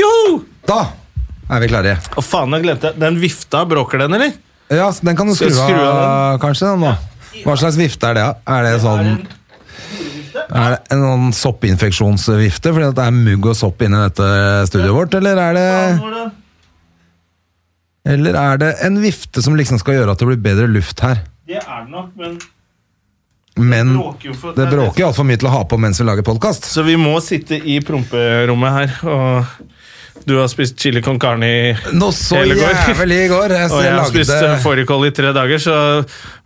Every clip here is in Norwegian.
Joho! Da er vi klare. Å faen, jeg glemte Den vifta, bråker den, eller? Ja, Den kan du skru skru av, av kanskje. den da. Hva slags vifte er det? Er det sånn Er det en sånn soppinfeksjonsvifte fordi det er mugg og sopp inni dette studioet vårt, eller er det Eller er det en vifte som liksom skal gjøre at det blir bedre luft her? Det er det nok, men Men det bråker jo altfor mye til å ha på mens vi lager podkast. Så vi må sitte i promperommet her, og du har spist chili con carne i Noe så hele går. jævlig i går. Jeg, Og jeg har spist eh, fårikål i tre dager, så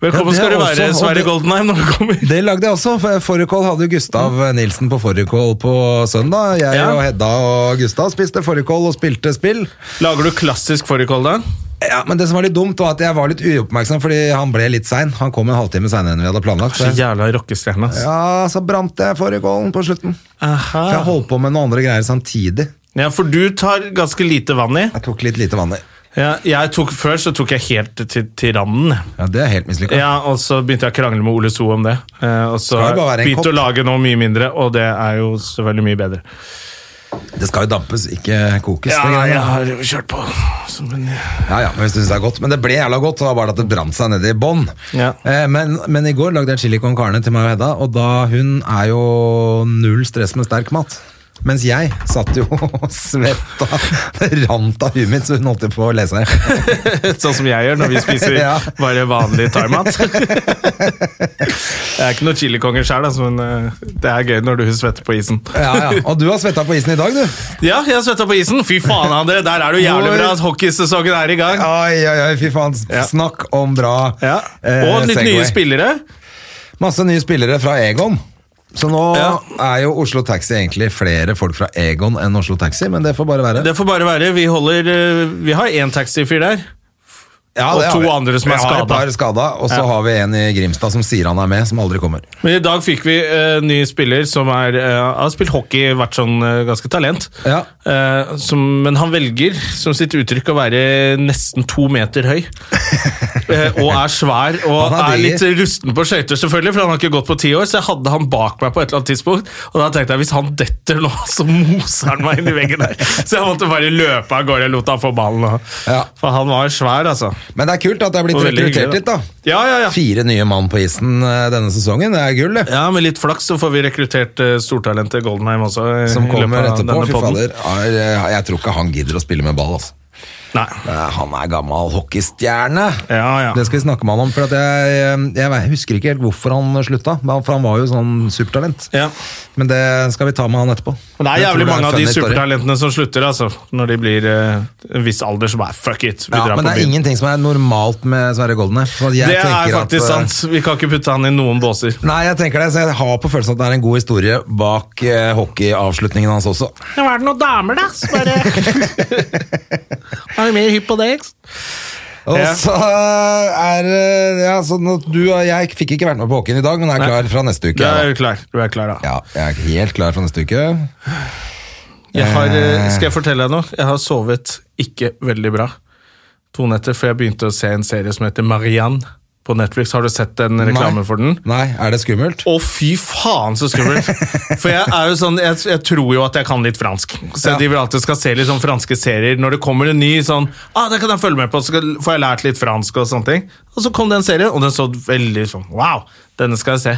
velkommen Ja, skal du være, Sverre det- Goldenheim, når du kommer. Det lagde jeg også. Fårikål hadde Gustav Nilsen på fårikål på søndag. Jeg Ja. og Hedda og Gustav spiste fårikål og spilte spill. Lager du klassisk fårikål da? Ja, men det som var litt dumt, var at jeg var litt uoppmerksom, fordi han ble litt sein. Han kom en halvtime seinere enn vi hadde planlagt. Så jævla rockestjerne, ja, så brant jeg fårikålen på slutten. For jeg holdt på med noen andre greier samtidig. Ja, for du tar ganske lite vann i. Jeg tok litt lite vann i. Ja, jeg tok Før så tok jeg helt til, til randen. Ja, Det er helt mislykka. Ja, og så begynte jeg å krangle med Ole So om det. Eh, og så begynte å lage noe mye mindre, og det er jo selvfølgelig mye bedre. Det skal jo dampes, ikke kokes. Ja, jeg har jo kjørt på. som en- Ja, ja, men hvis du synes det er godt. Men det ble jævla godt, det var bare at det brant seg ned i bånn. Ja. Eh, men, men i går lagde jeg chili con carne til meg og Hedda, og da hun er jo null stress med sterk mat. Mens jeg satt jo og svetta. Det rant av huet mitt, så hun holdt jo på å lese her. Sånn som jeg gjør når vi spiser Ja. bare vanlig thaimat. jeg er ikke noen chilikonger sjøl, men eh, det er gøy når du svetter på isen. Ja, ja. Og du har svetta på isen i dag, du. Ja, jeg har svetta på isen. Fy faen, André, der er du jævlig Hvor- bra. Hockeysesongen er i gang. Oi, oi, oi, fy faen. Ja. Snakk om bra Ja. eh, Og litt Segway. nye spillere. Masse nye spillere fra Egon. Så nå Ja. er jo Oslo Taxi egentlig flere folk fra Egon enn Oslo Taxi, men det får bare være. Det får bare være. Vi holder eh, Vi har én taxifyr der. Ja, og to andre som er skada. skada, og så Ja. har vi en i Grimstad som sier han er med, som aldri kommer. Men i dag fikk vi uh, ny spiller som er, uh, har spilt hockey, vært sånn uh, ganske talent. Ja. Uh, som, men han velger som sitt uttrykk å være nesten to meter høy. Og er svær og er er litt rusten på skøyter, selvfølgelig, for han har ikke gått på ti år. Så jeg hadde han bak meg på et eller annet tidspunkt, og da tenkte jeg hvis han detter nå, så moser han meg inn i veggen der. Så jeg måtte bare løpe av gårde og lot han få ballen. Ja. For han var svær, altså. Men det er kult at det er blitt rekruttert litt, da. Ja, ja, ja. Fire nye mann på isen eh, denne sesongen. Det er gull, det. Ja, Med litt flaks så får vi rekruttert uh, stortalentet Goldenheim også. eh, Som kommer etterpå. Fy fader. Jeg tror ikke han gidder å spille med ball, altså. Nei. Eh, Han er gammel hockeystjerne. Ja, ja. Det skal vi snakke med han om. For at jeg, jeg, husker ikke helt hvorfor han slutta. For han var jo sånn supertalent. ja. Men det skal vi ta med han etterpå. Men det er jævlig mange er av de supertalentene som slutter, altså. Når de blir eh, en viss alder, så bare fuck it. Vi Ja, drar men det er byen. ingenting som er normalt med Sverre jeg Det er faktisk at, eh, sant. Vi kan ikke putte han i noen båser. Nei, jeg tenker det, så jeg har på følelsen at det er en god historie bak eh, hockeyavslutningen hans også. Ja, var det noen damer, da? Så bare Er du mer hypp på det? Og Ja. så er ja, sånn at du og jeg fikk ikke vært med på Håken i dag, men er Nei. klar fra neste uke. Du er klar. Du er klar, da. Ja, jeg er helt klar fra neste uke. Jeg har, eh, Eh. skal jeg fortelle deg noe? Jeg har sovet ikke veldig bra to netter, for jeg begynte å se en serie som heter Marianne på Netflix. Har du sett en reklame Nei. for den? Nei, er det skummelt? Å, fy faen, så skummelt! For jeg er jo sånn, jeg, jeg tror jo at jeg kan litt fransk. Så jeg Ja. driver alltid skal se litt sånn franske serier. Når det kommer en ny sånn ah, det kan jeg følge med på, så får jeg lært litt fransk og sånne ting. Og så kom det en serie, og den så veldig sånn Wow, denne skal jeg se.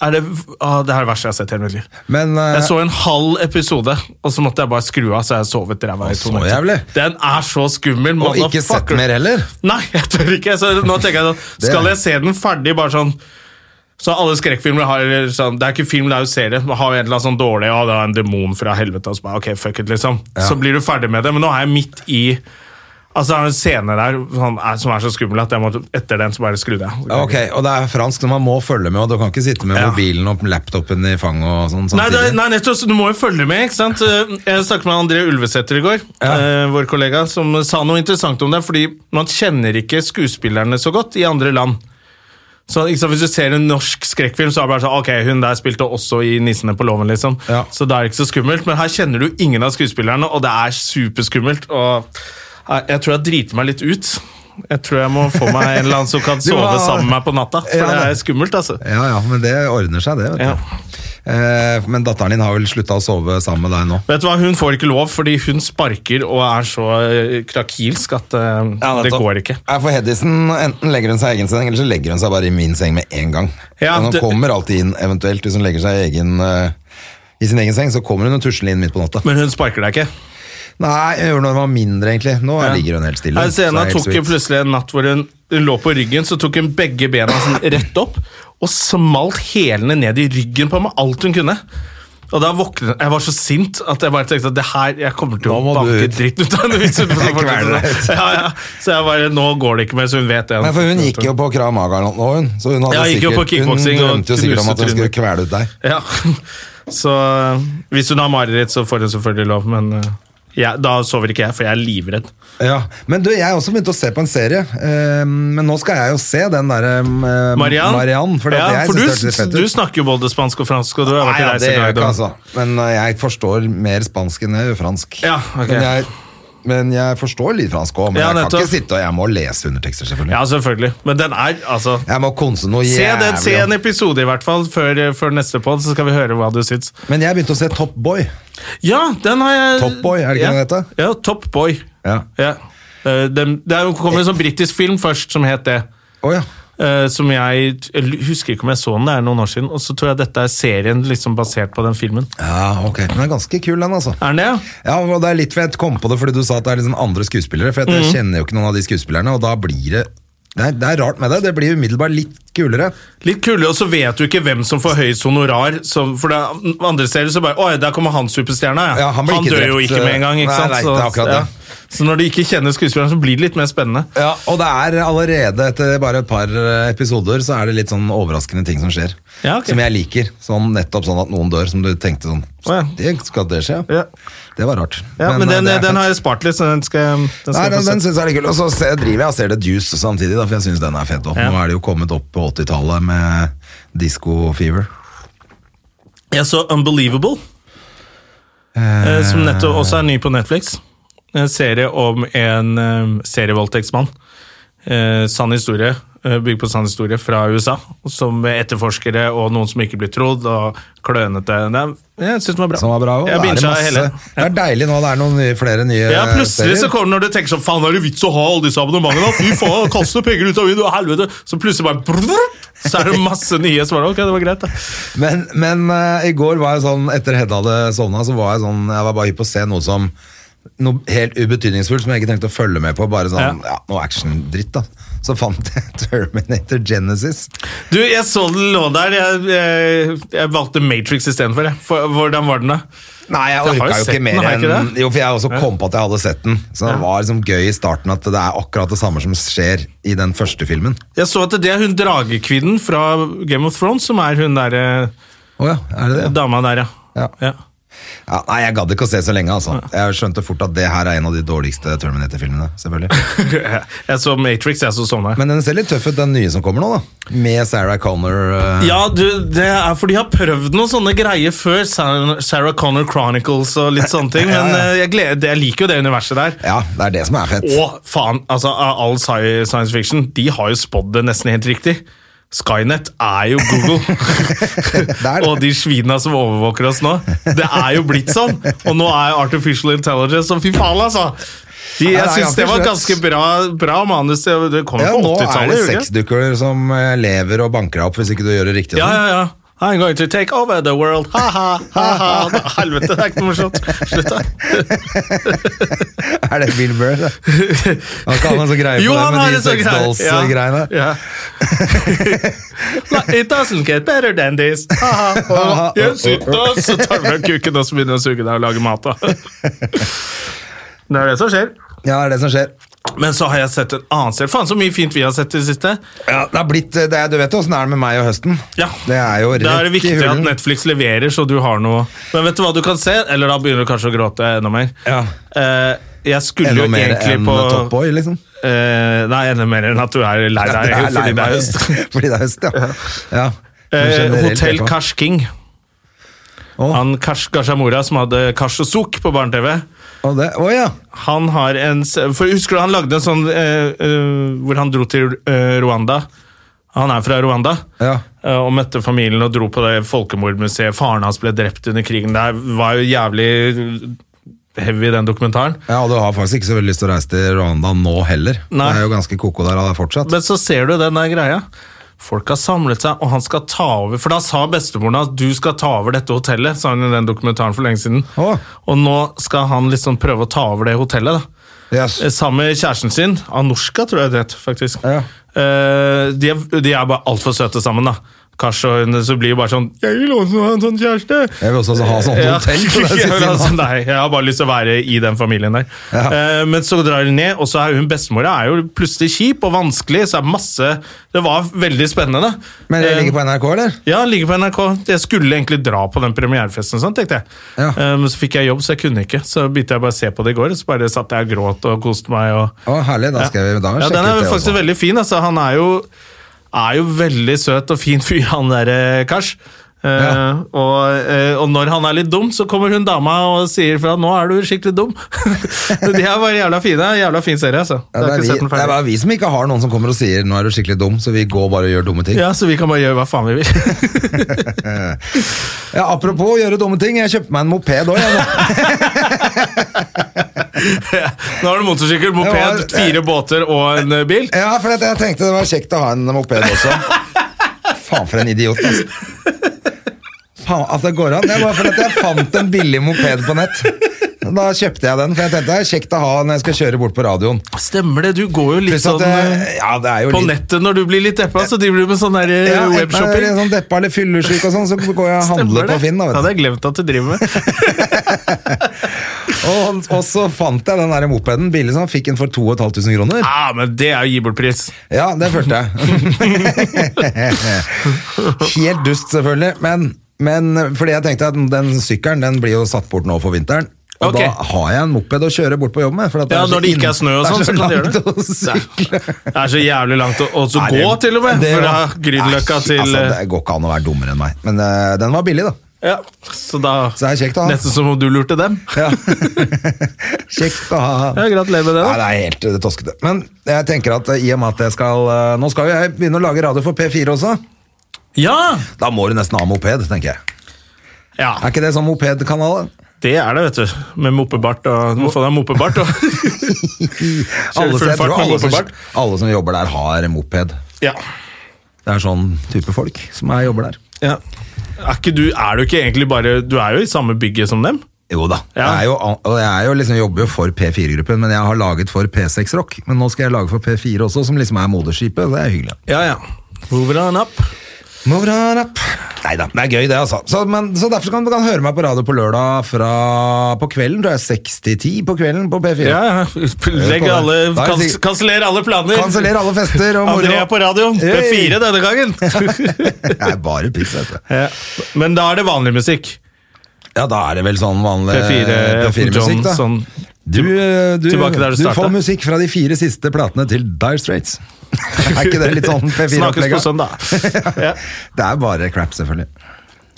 Er det, ah, det er det verste jeg har sett i hele mitt liv. Men uh, Jeg så en halv episode, og så måtte jeg bare skru av, så jeg sovet ræva i to så netter. jævlig. Den er så skummel. Og ikke sett mer heller? Nei, jeg tør ikke. Så nå tenker jeg sånn, Skal jeg se den ferdig, bare sånn så alle skrekkfilmer har sånn, Det er ikke film, det er jo serie. Har en eller annen sånn dårlig Ja, det er en demon fra helvete. Og så bare, ok, fuck it, liksom. Ja. Så blir du ferdig med det. Men nå er jeg midt i Altså, det er en scene der som er, som er så skummel at jeg måtte, etter den så bare skrudde jeg. Ok, og det er fransk, man må følge med, og du kan ikke sitte med Ja. mobilen og laptopen i fanget og sånn Nei, det, nei, nettopp, du må jo følge med, ikke sant? Eh, Jeg snakket med André Ulvesæter i går, Ja. eh, vår kollega, som sa noe interessant om det, fordi man kjenner ikke skuespillerne så godt i andre land. Så sant, Hvis du ser en norsk skrekkfilm, så er det bare sånn Ok, hun der spilte også i 'Nissene på låven', liksom. Ja. Så da er det ikke så skummelt. Men her kjenner du ingen av skuespillerne, og det er superskummelt. Og jeg, tror jeg driter meg litt ut. Jeg tror jeg må få meg en eller annen som kan sove må- sammen med meg på natta. For Ja, det er skummelt, altså. Ja, ja, men det ordner seg det, vet du. Ja. Eh, men datteren din har vel slutta å sove sammen med deg nå? Vet du hva, Hun får ikke lov fordi hun sparker og er så eh, krakilsk at ja, det går ikke. Nei, for Hedisen, Enten legger hun seg i egen seng, eller så legger hun seg bare i min seng med en gang. Ja, Men hun det- kommer alltid inn, eventuelt hvis hun legger seg i, egen, eh, i sin egen seng, så kommer hun og tusler inn midt på natta. Men hun sparker deg ikke. Nei, jeg gjorde når hun var mindre, egentlig. Nå Ja. ligger hun helt stille. Sena tok hun plutselig en natt hvor hun, hun lå på ryggen, så tok hun begge bena sånn rett opp og smalt hælene ned i ryggen på meg alt hun kunne. Og da våknet Jeg var så sint at jeg bare tenkte at det her, jeg kommer til å banke ut. dritt ut av henne. hvis hun ja, ja. Så jeg bare Nå går det ikke mer, så hun vet det. Nei, for hun gikk jo på Krav Maga nå, hun. Så hun, hadde Ja, sikkert, hun kickboxing drømte jo sikkert om at hun skulle kvele ut deg. Ja, så hvis hun har mareritt, så får hun selvfølgelig lov, men øh, ja, da sover ikke jeg, for jeg er livredd. Ja, Men du, jeg også begynt å se på en serie. Uh, men nå skal jeg jo se den derre uh, Mariann, Marianne for, ja, for du, du snakker jo både spansk og fransk, og du har Nei, vært i ja, det gjør jeg ikke, altså. Men uh, jeg forstår mer spansk enn jeg gjør fransk. Ja, okay. men, jeg, men jeg forstår litt fransk òg. Men Ja, jeg kan ikke sitte og jeg må lese undertekster, selvfølgelig. Ja, selvfølgelig. Men den er altså Jeg må konse noe Se, den, se en episode i hvert fall før, før neste pod, så skal vi høre hva du syns. Men jeg begynte å se Top Boy. Ja, den har jeg Top Boy, er det ikke ja. den heter? Ja, Top Boy. Ja. Ja. Eh, den- Det kom en sånn britisk film først som het det. Oh, ja. Eh, som jeg, jeg husker ikke om jeg så den, det er noen år siden. Og så tror jeg dette er serien liksom basert på den filmen. ja, ok. Den er ganske kul, den, altså. Er den det? ja? Ja, og det er litt for jeg kom på det fordi du sa at det er liksom andre skuespillere. For jeg mm. kjenner jo ikke noen av de skuespillerne, og da blir det det er, det er rart med det. Det blir umiddelbart litt kulere. Litt kulere, og så vet du ikke hvem som får høyest honorar. Så, for det andre steder så bare Oi, der kommer han superstjerna, ja. Ja, han han dør jo ikke med en gang, ikke nei, sant? nei, så, er akkurat det. så når du ikke kjenner skuespilleren, så blir det litt mer spennende. Ja, Og det er allerede etter bare et par eh, episoder så er det litt sånn overraskende ting som skjer. Ja, ok. Som jeg liker. Sånn Nettopp sånn at noen dør, som du tenkte sånn Å, det Skal det skje? Ja. Det var rart. Ja, men, men den, er den har jeg spart litt, så den skal, den skal Nei, den, den syns jeg er litt kul. Og så driver jeg og ser The Juice samtidig, da, for jeg syns den er fet òg. Ja. Nå er det jo kommet opp på 80-tallet med Disco Fever. Jeg så Unbelievable, eh, som nettopp også er ny på Netflix. En serie om en eh, serievoldtektsmann. Eh, sann historie, bygd på sann historie fra USA. Som etterforskere og noen som ikke blir trodd, og klønete. Det Jeg syns den var bra. Som var bra Da er det, hele. det er deilig nå, det er noen nye, flere nye Ja, plutselig så kommer det når du tenker sånn Faen, er det vits å ha alle disse abonnementene? Fy faen, kaste penger ut av vinduet, helvete! Så plutselig bare brrr, Så er det masse nye svar. Ok, det var greit, da. Men, men uh, i går var jeg sånn, etter Hedda hadde sovna, så var jeg sånn, jeg var bare hypp på å se noe som noe helt ubetydningsfullt som jeg ikke tenkte å følge med på. Bare sånn, ja, noe actiondritt, da. Så fant jeg Terminator Genesis. Du, jeg så den lå der. Jeg, jeg, jeg valgte Matrix istedenfor. Hvordan var den, da? Nei, jeg orka jo ikke mer enn? Jo, for jeg også kom på at jeg hadde sett den. Så det var liksom gøy i starten at det er akkurat det samme som skjer i den første filmen. Jeg så at det er hun dragekvinnen fra Game of Thrones som er hun derre oh ja, det det? dama der, ja. Ja. Ja. Nei, jeg gadd ikke å se så lenge, altså. Jeg skjønte fort at det her er en av de dårligste Terminator-filmene, selvfølgelig. Jeg så Matrix, jeg så sånn her. Men den ser litt tøff ut, den nye som kommer nå, da. Med Sarah Connor. Uh... Ja, du, det er for de har prøvd noen sånne greier før. Sarah, Sarah Connor Chronicles og litt sånne ting. Men Ja, ja. eh, jeg, gleder, jeg liker jo det universet der. ja, det er det som er fett. Og faen, altså all science fiction, de har jo spådd det nesten helt riktig. Skynet er jo Google. det. og de svina som overvåker oss nå. Det er jo blitt sånn. Og nå er artificial intelligence og fy faen, altså! De, jeg det er syns det var ganske ganske bra, bra manus. Det kom Ja, på nå er 80-tallet. det er det sexdukker som eh, lever og banker deg opp hvis ikke du gjør det riktig. og Ja, sånn. ja, ja. I'm going to take over the world. Ha-ha, ha-ha. Helvete, det er ikke noe morsomt. Slutt, da. er det Bill Burr? da? Han kan ha så greie Jo, på det med de sånn sex greie. dolls-greiene. Ja. Ja. It doesn't get better than this. Ha-ha. Og jeg sitter, så tar fram kuken og så begynner å suge deg og lage mat. Da. Det er det som skjer. Ja, det er det som skjer. Men så har jeg sett en annen serie. Faen, så mye fint vi har sett i det siste. Ja, det har blitt, det er, du vet jo åssen det er med meg og høsten. Ja. Det er jo rett Da er det viktig at. Netflix leverer, så du har noe Men vet du hva du kan se? Eller da begynner du kanskje å gråte enda mer. Ja. Eh, jeg skulle Enda jo mer egentlig enn på Top Boy, liksom. eh, Nei, enda mer enn at du er lei deg Det lei fordi det er høst. Fordi det er høst, ja. ja. ja. Hotell på. King. Å, Han Karsh Gashamora som hadde Karsh og Suk på barne-TV. Å, det, oh, ja. Han har en For Husker du han lagde en sånn eh, eh, hvor han dro til eh, Rwanda? Han er fra Rwanda. Ja. eh, Og møtte familien og dro på det folkemordmuseet. Faren hans ble drept under krigen. Det var jo jævlig heavy, den dokumentaren. ja, og du har faktisk ikke så veldig lyst til å reise til Rwanda nå heller. Nei. Det er jo ganske koko der fortsatt. Men så ser du den der greia. Folk har samlet seg, og han skal ta over. For da sa bestemoren at du skal ta over dette hotellet, sa hun i den dokumentaren for lenge siden. Oh. Og nå skal han liksom prøve å ta over det hotellet. da. Yes. Eh, Sammen med kjæresten sin, Anushka tror jeg det het, faktisk. Ja. Eh, de, er, de er bare altfor søte sammen, da. Kash og hun, så blir det bare sånn Jeg vil også ha en sånn kjæreste! Jeg vil også ha sånn Ja. hotell. det Jeg vil altså, nå. nei, jeg har bare lyst til å være i den familien der. Ja. Uh, men så drar hun ned, og så er hun bestemora er jo plutselig kjip og vanskelig. Så er det masse Det var veldig spennende. Men det Eh, ligger på NRK, eller? ja, ligger på NRK. Jeg skulle egentlig dra på den premierefesten, sånn, tenkte jeg. Ja. Uh, Men så fikk jeg jobb, så jeg kunne ikke. Så begynte jeg bare å se på det i går, så bare satt jeg og gråt og koste meg. og... Å, herlig. Da skal vi da Ja, den er faktisk veldig fin. Altså. Han er jo, er jo veldig søt og fin fyr, han derre Kars. Ja. Uh, og, uh, og når han er litt dum, så kommer hun dama og sier fra 'nå er du skikkelig dum'. De er bare jævla fine. Jævla fin serie, altså. Ja, det, er vi, det er bare vi som ikke har noen som kommer og sier 'nå er du skikkelig dum', så vi går bare og gjør dumme ting. Ja, så vi kan bare gjøre hva faen vi vil. Ja, apropos gjøre dumme ting, jeg kjøpte meg en moped òg, jeg nå. Nå har du motorsykkel, moped, var- fire båter og en eh, bil. Ja, for jeg tenkte det var kjekt å ha en moped også. Faen, for en idiot, altså. Faen, at det går an. Det var fordi jeg fant en billig moped på nett. Da kjøpte jeg den, for jeg tenkte det er kjekt å ha når jeg skal kjøre bort på radioen. Stemmer det, du går jo litt sånn det, eh, ja, jo på litt nettet når du blir litt deppa, så driver du med sånn der eh, ja, webshopping. webshopping. sånn deppa eller fyllesyk og sånn, så går jeg og handler på. Finn. da, Ja, har jeg glemt at du driver med. Og, og så fant jeg den der mopeden billig sånn, fikk den for 2500 kroner. Ah, men det er jo gi bort pris. Ja, det følte jeg. Helt dust, selvfølgelig. Men, men fordi jeg tenkte at den sykkelen den blir jo satt bort nå for vinteren. Og okay. da har jeg en moped å kjøre bort på jobb med. Ja, når det ikke er snø og sånn, så kan du gjøre det. Det er så. Det jævlig langt å også Nei, gå, til og med. det Fra Grünerløkka til altså, eh, Det går ikke an å være dummere enn meg. Men uh, den var billig, da. Ja, så da Så det er kjekt da. Nesten som om du lurte dem. Ja. Kjekt å ha. Ja, Gratulerer med det. da. Nei, det er helt det toskete. Men jeg tenker at eh, i og med at jeg skal eh, Nå skal jo jeg begynne å lage radio for P4 også. Ja! Da må du nesten ha moped, tenker jeg. ja! Er ikke det sånn mopedkanal? Det er det, vet du. Med moppebart og Du må få deg moppebart. Og. Alle, full fart med som, alle som jobber der, har moped. ja. Det er sånn type folk som er, jobber der. ja. Er, ikke du, er du ikke egentlig bare Du er jo i samme bygget som dem? Jo da. Ja. Jeg, er jo, jeg jo liksom, jobber jo for P4-gruppen, men jeg har laget for P6 Rock. Men nå skal jeg lage for P4 også, som liksom er moderskipet. Det er hyggelig. Ja, ja. Move on up. Move on up. Neida, det er gøy det, altså. Så, men, så derfor kan du kan høre meg på radio på lørdag fra på kvelden, tror jeg. 6 til 10 på kvelden på P4. Ja, ja. Legg alle er kans, Kanseller alle planer. Kanseller alle fester og moro. Andrea på radio. P4 denne gangen. Det er bare piss, vet du. ja. Men da er det vanlig musikk. Ja, da er det vel sånn vanlig P4, P4 John, musikk, da. sånn Du, du, du du får musikk fra de fire siste platene til Dire Straits. Er ikke det litt sånn P4-opplegg? på søndag. ja. Det er bare crap, selvfølgelig.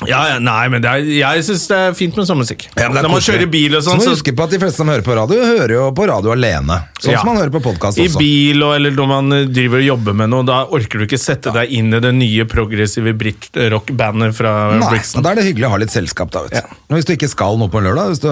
Ja, ja, nei, men det er, jeg syns det er fint med sånn musikk. Ja, Når man kjører bil og Så sånn, må du så huske på at de fleste som hører på radio, hører jo på radio alene. Sånn Ja. som man hører på podkast I bil og eller når man driver og jobber med noe, da orker du ikke sette deg inn i det nye progressive britt-rock-bandet fra Nei, Brixton. Da er det hyggelig å ha litt selskap, da. vet du. Hvis du ikke skal noe på en lørdag, hvis du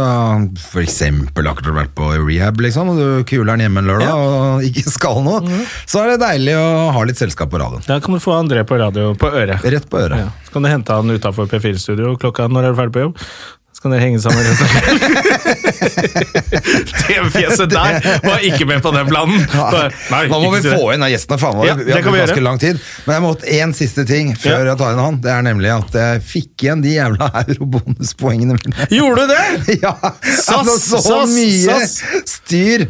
f.eks. akkurat vært på rehab, liksom, og du kuler den hjemme en lørdag Ja. og ikke skal noe, så er det deilig å ha litt selskap på radioen. Da kan du få André på radio på øret. Rett på øret. Så kan du hente han utafor P4-studio klokka når er du ferdig på jobb. Så kan dere henge sammen. resten. det fjeset der var ikke med på den planen. Nei, Nå må vi få inn av gjestene, faen. Ja, vi det har kan vi ganske gjøre. lang tid. Men jeg måtte én siste ting før Ja. jeg tar inn han. Det er nemlig at jeg fikk igjen de jævla eurobonuspoengene mine. Gjorde du det? Ja, Sass, altså så sass, mye sass. styr.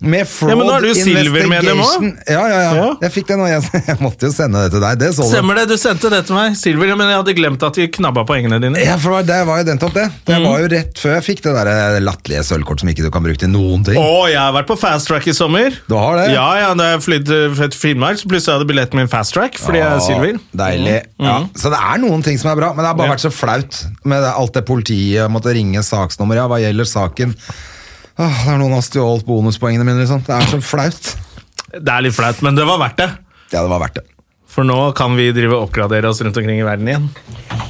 Med fraud Ja, men nå er du Silver-medlem også. Ja, ja, ja. Ja. Jeg fikk det nå. Jeg, måtte jo sende det til deg. Det så du. Stemmer det, du sendte det til meg. Silver, men jeg hadde glemt at de knabba poengene dine. Ja, for det var jo den topp det. Det Mm. var jo rett før jeg fikk det der latterlige sølvkort som ikke du kan bruke til noen ting. Å, jeg har vært på fast track i sommer. Du har det? Ja, ja, da jeg flydde til Finnmark, så plutselig hadde billetten min fast track fordi jeg er silver. Deilig. Ja. Så det er noen ting som er bra, men det har bare vært så flaut med alt det politiet måtte ringe saksnummer ja, hva gjelder saken. Åh, det er noen har stjålet bonuspoengene mine, liksom. Det er så flaut. Det er litt flaut, men det var verdt det. Ja, det var verdt det. For nå kan vi drive og oppgradere oss rundt omkring i verden igjen.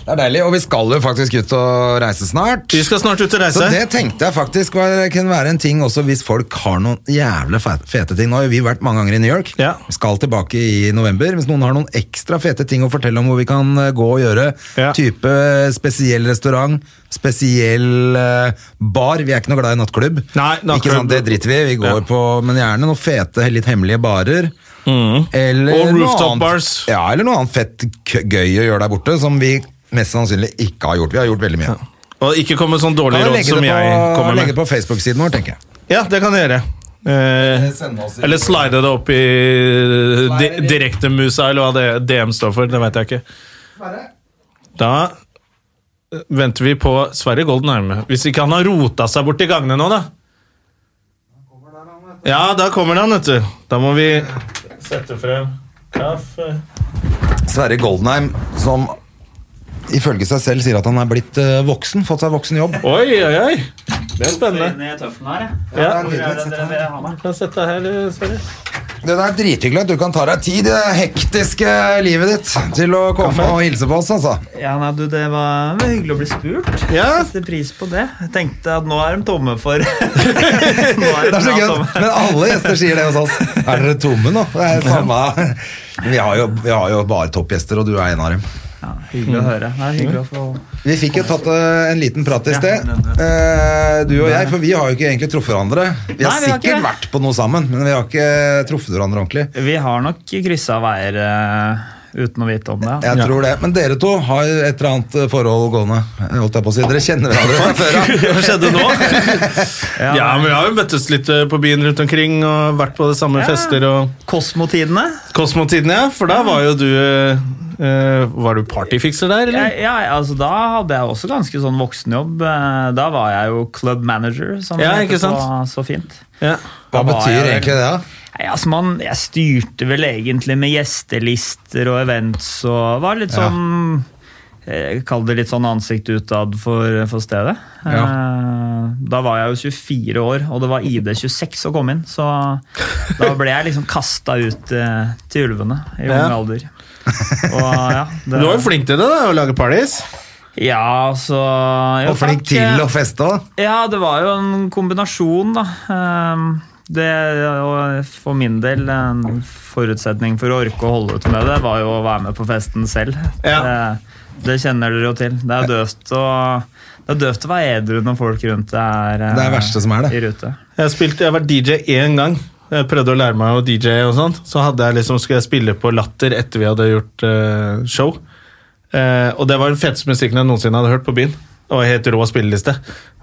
Det er deilig, og vi skal jo faktisk ut og reise snart. Vi skal snart ut og reise. Så det tenkte jeg faktisk var, kunne være en ting også hvis folk har noen jævlig fete ting. Nå har jo vi vært mange ganger i New York. Ja. Vi skal tilbake i november. Hvis noen har noen ekstra fete ting å fortelle om hvor vi kan eh, gå og gjøre, Ja. type spesiell restaurant, spesiell eh, bar. Vi er ikke noe glad i nattklubb. Nei, nattklubb- Ikke sant, det driter vi i. Vi går Ja. på, men gjerne noen fete, litt hemmelige barer. Eller Og rooftop annet- bars. Ja, eller noe annet fett gøy å gjøre der borte, som vi mest sannsynlig ikke har gjort. Vi har gjort veldig mye. Og ikke komme med sånn dårlig råd som på, jeg kommer med. legge det på Facebook-siden vår, tenker jeg. Ja, det kan jeg gjøre. Eh, eller slide det opp i di direktemusa, eller hva det DM står for. Det vet jeg ikke. Da eh, venter vi på Sverre Goldenheim. Hvis ikke han har rota seg bort i gangene nå, da. Ja, da kommer han, vet du. Da må vi sette frem kaffe Sverre Goldenheim, som ifølge seg selv sier at han er blitt eh, voksen, fått seg voksen jobb. Oi, oi, oi! Det er spennende. Ned tøffelen her, jeg. Ja. Hvor er det dere vil ha meg? Kan sette her, Sverre. Det er drithyggelig at du kan ta deg tid i det hektiske livet ditt til å komme og hilse på oss, altså. Ja, nei, du, Det var hyggelig å bli spurt. Ja. Setter pris på det. Jeg tenkte at nå er de tomme for Nå er Det er så gøy, tomme. men alle gjester sier det hos oss. Er dere tomme nå? Det er samme Vi har jo, vi har jo bare toppgjester, og du er en av dem. Ja, hyggelig å høre. Det er hyggelig å få Vi fikk jo tatt eh, en liten prat i sted, eh, du og jeg, for vi har jo ikke egentlig truffet hverandre. Vi har Nei, vi har sikkert vært på noe sammen, men vi har ikke truffet hverandre ordentlig. Vi har nok kryssa veier eh, uten å vite om det. Jeg tror det, Men dere to har et eller annet forhold gående. Jeg holdt jeg på å si. Dere kjenner hverandre fra før av. Hva skjedde nå? ja, men Vi har jo møttes litt på byen rundt omkring og vært på de samme Ja. fester. og Kosmotidene. Kosmotidene, ja. For da var jo du Var du partyfikser der, eller? Ja, ja, altså Da hadde jeg også ganske sånn voksenjobb. Eh, Da var jeg jo club manager, som Ja, det ikke sant? så, så fint. Ja. Hva Da betyr jeg egentlig det? da? Nei, altså man, Jeg styrte vel egentlig med gjestelister og events og var litt sånn Jeg Kall det litt sånn ansikt utad for, for stedet. Ja. Eh, Da var jeg jo 24 år, og det var ID26 å komme inn. Så da ble jeg liksom kasta ut eh, til ulvene i ung Ja. alder. Og ja, det, Du var jo flink til det, da, å lage parties. Ja, så jo, Og flink takk. til å feste òg. Ja, det var jo en kombinasjon, da. Ehm, Det, og for min del, en forutsetning for å orke å holde ut med det, var jo å være med på festen selv. Ja. Det, det kjenner dere jo til. Det er døvt å, det er døvt å være edru når folk rundt deg er, eh, Det er det verste som er det. i rute. Jeg, spilte, jeg var DJ én gang. Jeg prøvde å lære meg å DJ og sånt. Så hadde jeg liksom, skulle jeg spille på Latter etter vi hadde gjort uh, show. Uh, og det var den feteste musikken jeg noensinne hadde hørt på byen. Det var helt rå spilleliste.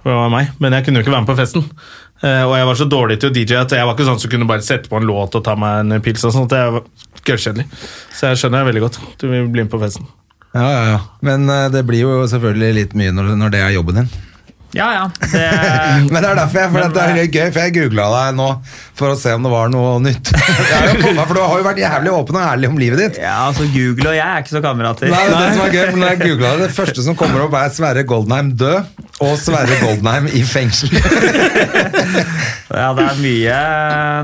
Det var meg. Men jeg kunne jo ikke være med på festen. Uh, og jeg var så dårlig til å DJ at jeg var ikke sånn som kunne bare sette på en låt og ta meg en pils. og sånt. Det var gørrkjedelig. Så jeg skjønner veldig godt. Du vil bli med på festen. Ja, ja, ja. Men det blir jo selvfølgelig litt mye når, når det er jobben din. Ja, ja. Det, Men det er derfor jeg, for det er litt gøy, for jeg googla deg nå for å se om det var noe nytt. Jeg jo fått for Du har jo vært jævlig åpen og ærlig om livet ditt. ja, altså Google og jeg er ikke så kamerater. Nei, det, som er gøy, for når jeg googlet det, det første som kommer opp, er Sverre Goldenheim død og Sverre Goldenheim i fengsel. Ja, det er mye,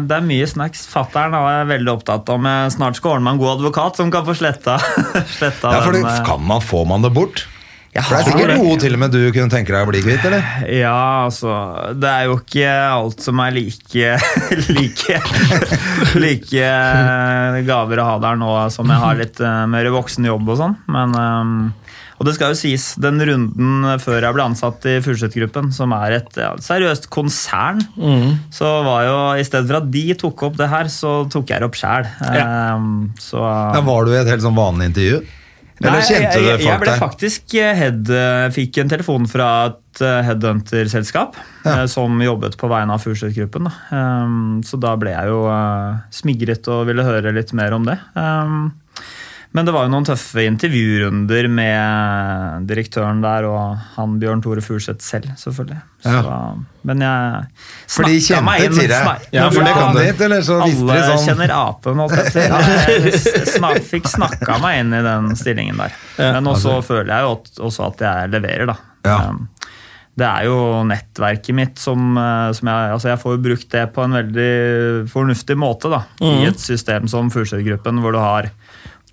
det er mye snacks. Fattern er veldig opptatt om jeg snart skal ordne meg en god advokat som kan få sletta, sletta Ja, for det, den, eh, kan man, Får man det bort? Jeg For det er sikkert noe til og med du kunne tenke deg å bli kvitt, eller? Ja, altså Det er jo ikke alt som er like like, like eh, gaver å ha der nå som jeg har litt eh, mer voksen jobb og sånn. Men eh, Og det skal jo sies, den runden før jeg ble ansatt i Furseth-gruppen, som er et ja, seriøst konsern, så var jo i stedet for at de tok opp det her, så tok jeg det opp sjæl. Ja, var du i et helt sånn vanlig intervju? Eller Nei, kjente jeg, du jeg, jeg folk ble der? faktisk eh, head, eh, fikk en telefon fra et headhunterselskap headhunter-selskap Ja. eh, som jobbet på vegne av Furseth-gruppen. Um, så da ble jeg jo eh, smigret og ville høre litt mer om det. Men det var jo noen tøffe intervjurunder med direktøren der og han Bjørn Tore Furseth selv, selvfølgelig. Så, men jeg For de kjente inn. til deg? Ja, for det kan hit, Eller så visste Alle de sånn kjenner apen, holdt jeg på å fikk snakka meg inn i den stillingen der. Men også føler jeg jo at, også at jeg leverer, da. Ja. Um, Det er jo nettverket mitt som, eh, som jeg, altså jeg får brukt det på en veldig fornuftig måte. da, I et system som Furseth-gruppen, hvor du har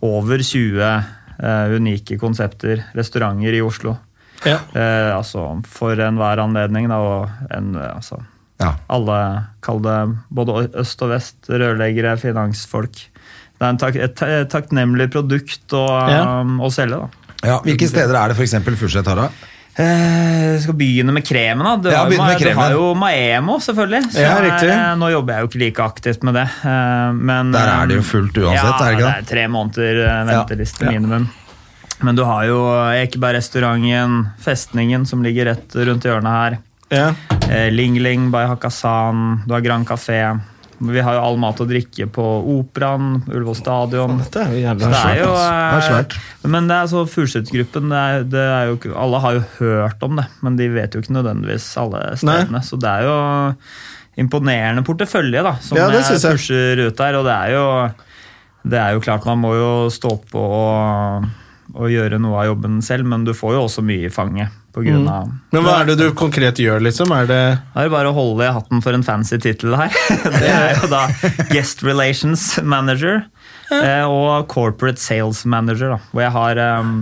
over 20 uh, unike konsepter, restauranter i Oslo. Ja. Uh, altså For enhver anledning, da, og en, eh, altså, Ja. alle, kall det både øst og vest, rørleggere, finansfolk. Det er en tak, et, et takknemlig produkt å, Ja. um, å selge. da. Ja, hvilke steder er det f.eks. Furuset har? da? Eh, skal begynne med kremen. da. Du, Ja, har, jo, med kremen. du har jo Maemo, selvfølgelig. Ja, riktig. eh, nå jobber jeg jo ikke like aktivt med det. eh, Men, Der er det jo fullt uansett, ja, er det er tre måneder venteliste Ja. minimum. Men du har jo Ekebergrestauranten, Festningen, som ligger rett rundt hjørnet her. Ja. Eh, Ling Ling by Hakkasan, du har Grand Café. Vi har jo all mat og drikke på Operaen, Ullevål stadion. Dette er jo Så det er jo, Det er svært. eh, Men det er så det det ikke, Alle har jo hørt om det, men de vet jo ikke nødvendigvis alle stedene. Så det er jo imponerende portefølje da, som Ja, det pusher ut der. Og det er jo, det er jo klart man må jo stå på og, og gjøre noe av jobben selv, men du får jo også mye i fanget. På grunn av, Men hva er det du konkret gjør, liksom? Er det da er det bare å holde i hatten for en fancy tittel her. Det er jo da Guest Relations Manager eh, og Corporate Sales Manager. Da, hvor jeg har um,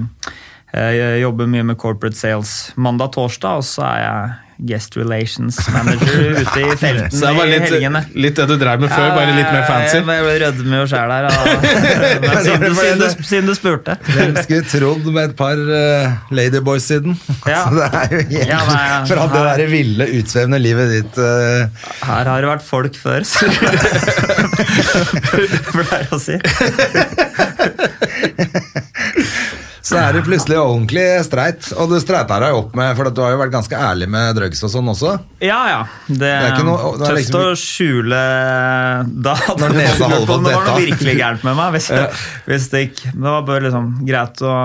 jeg jobber mye med corporate sales mandag-torsdag, og så er jeg Guest Relations Manager ute i felten Så det var i litt, helgene. litt det du drev med før, bare litt mer fancy? Jeg ble rødme jo sjæl her. siden, du- spurte. Hvem skulle trodd med et par uh, ladyboys siden? Ja. Så det er jo helt, Ja, nei, Fra det derre ville, utsvevende livet ditt uh... Her har det vært folk før, så Pleier å si. Så er det plutselig ordentlig streit. Og du streita deg opp med For du har jo vært ganske ærlig med drugs og sånn også. Ja, ja. Det, er ikke noe- det er tøft liksom- å skjule da Når nesa holder på om på det var noe virkelig gærent med meg. Hvis, hvis det ikke Det var bare liksom greit å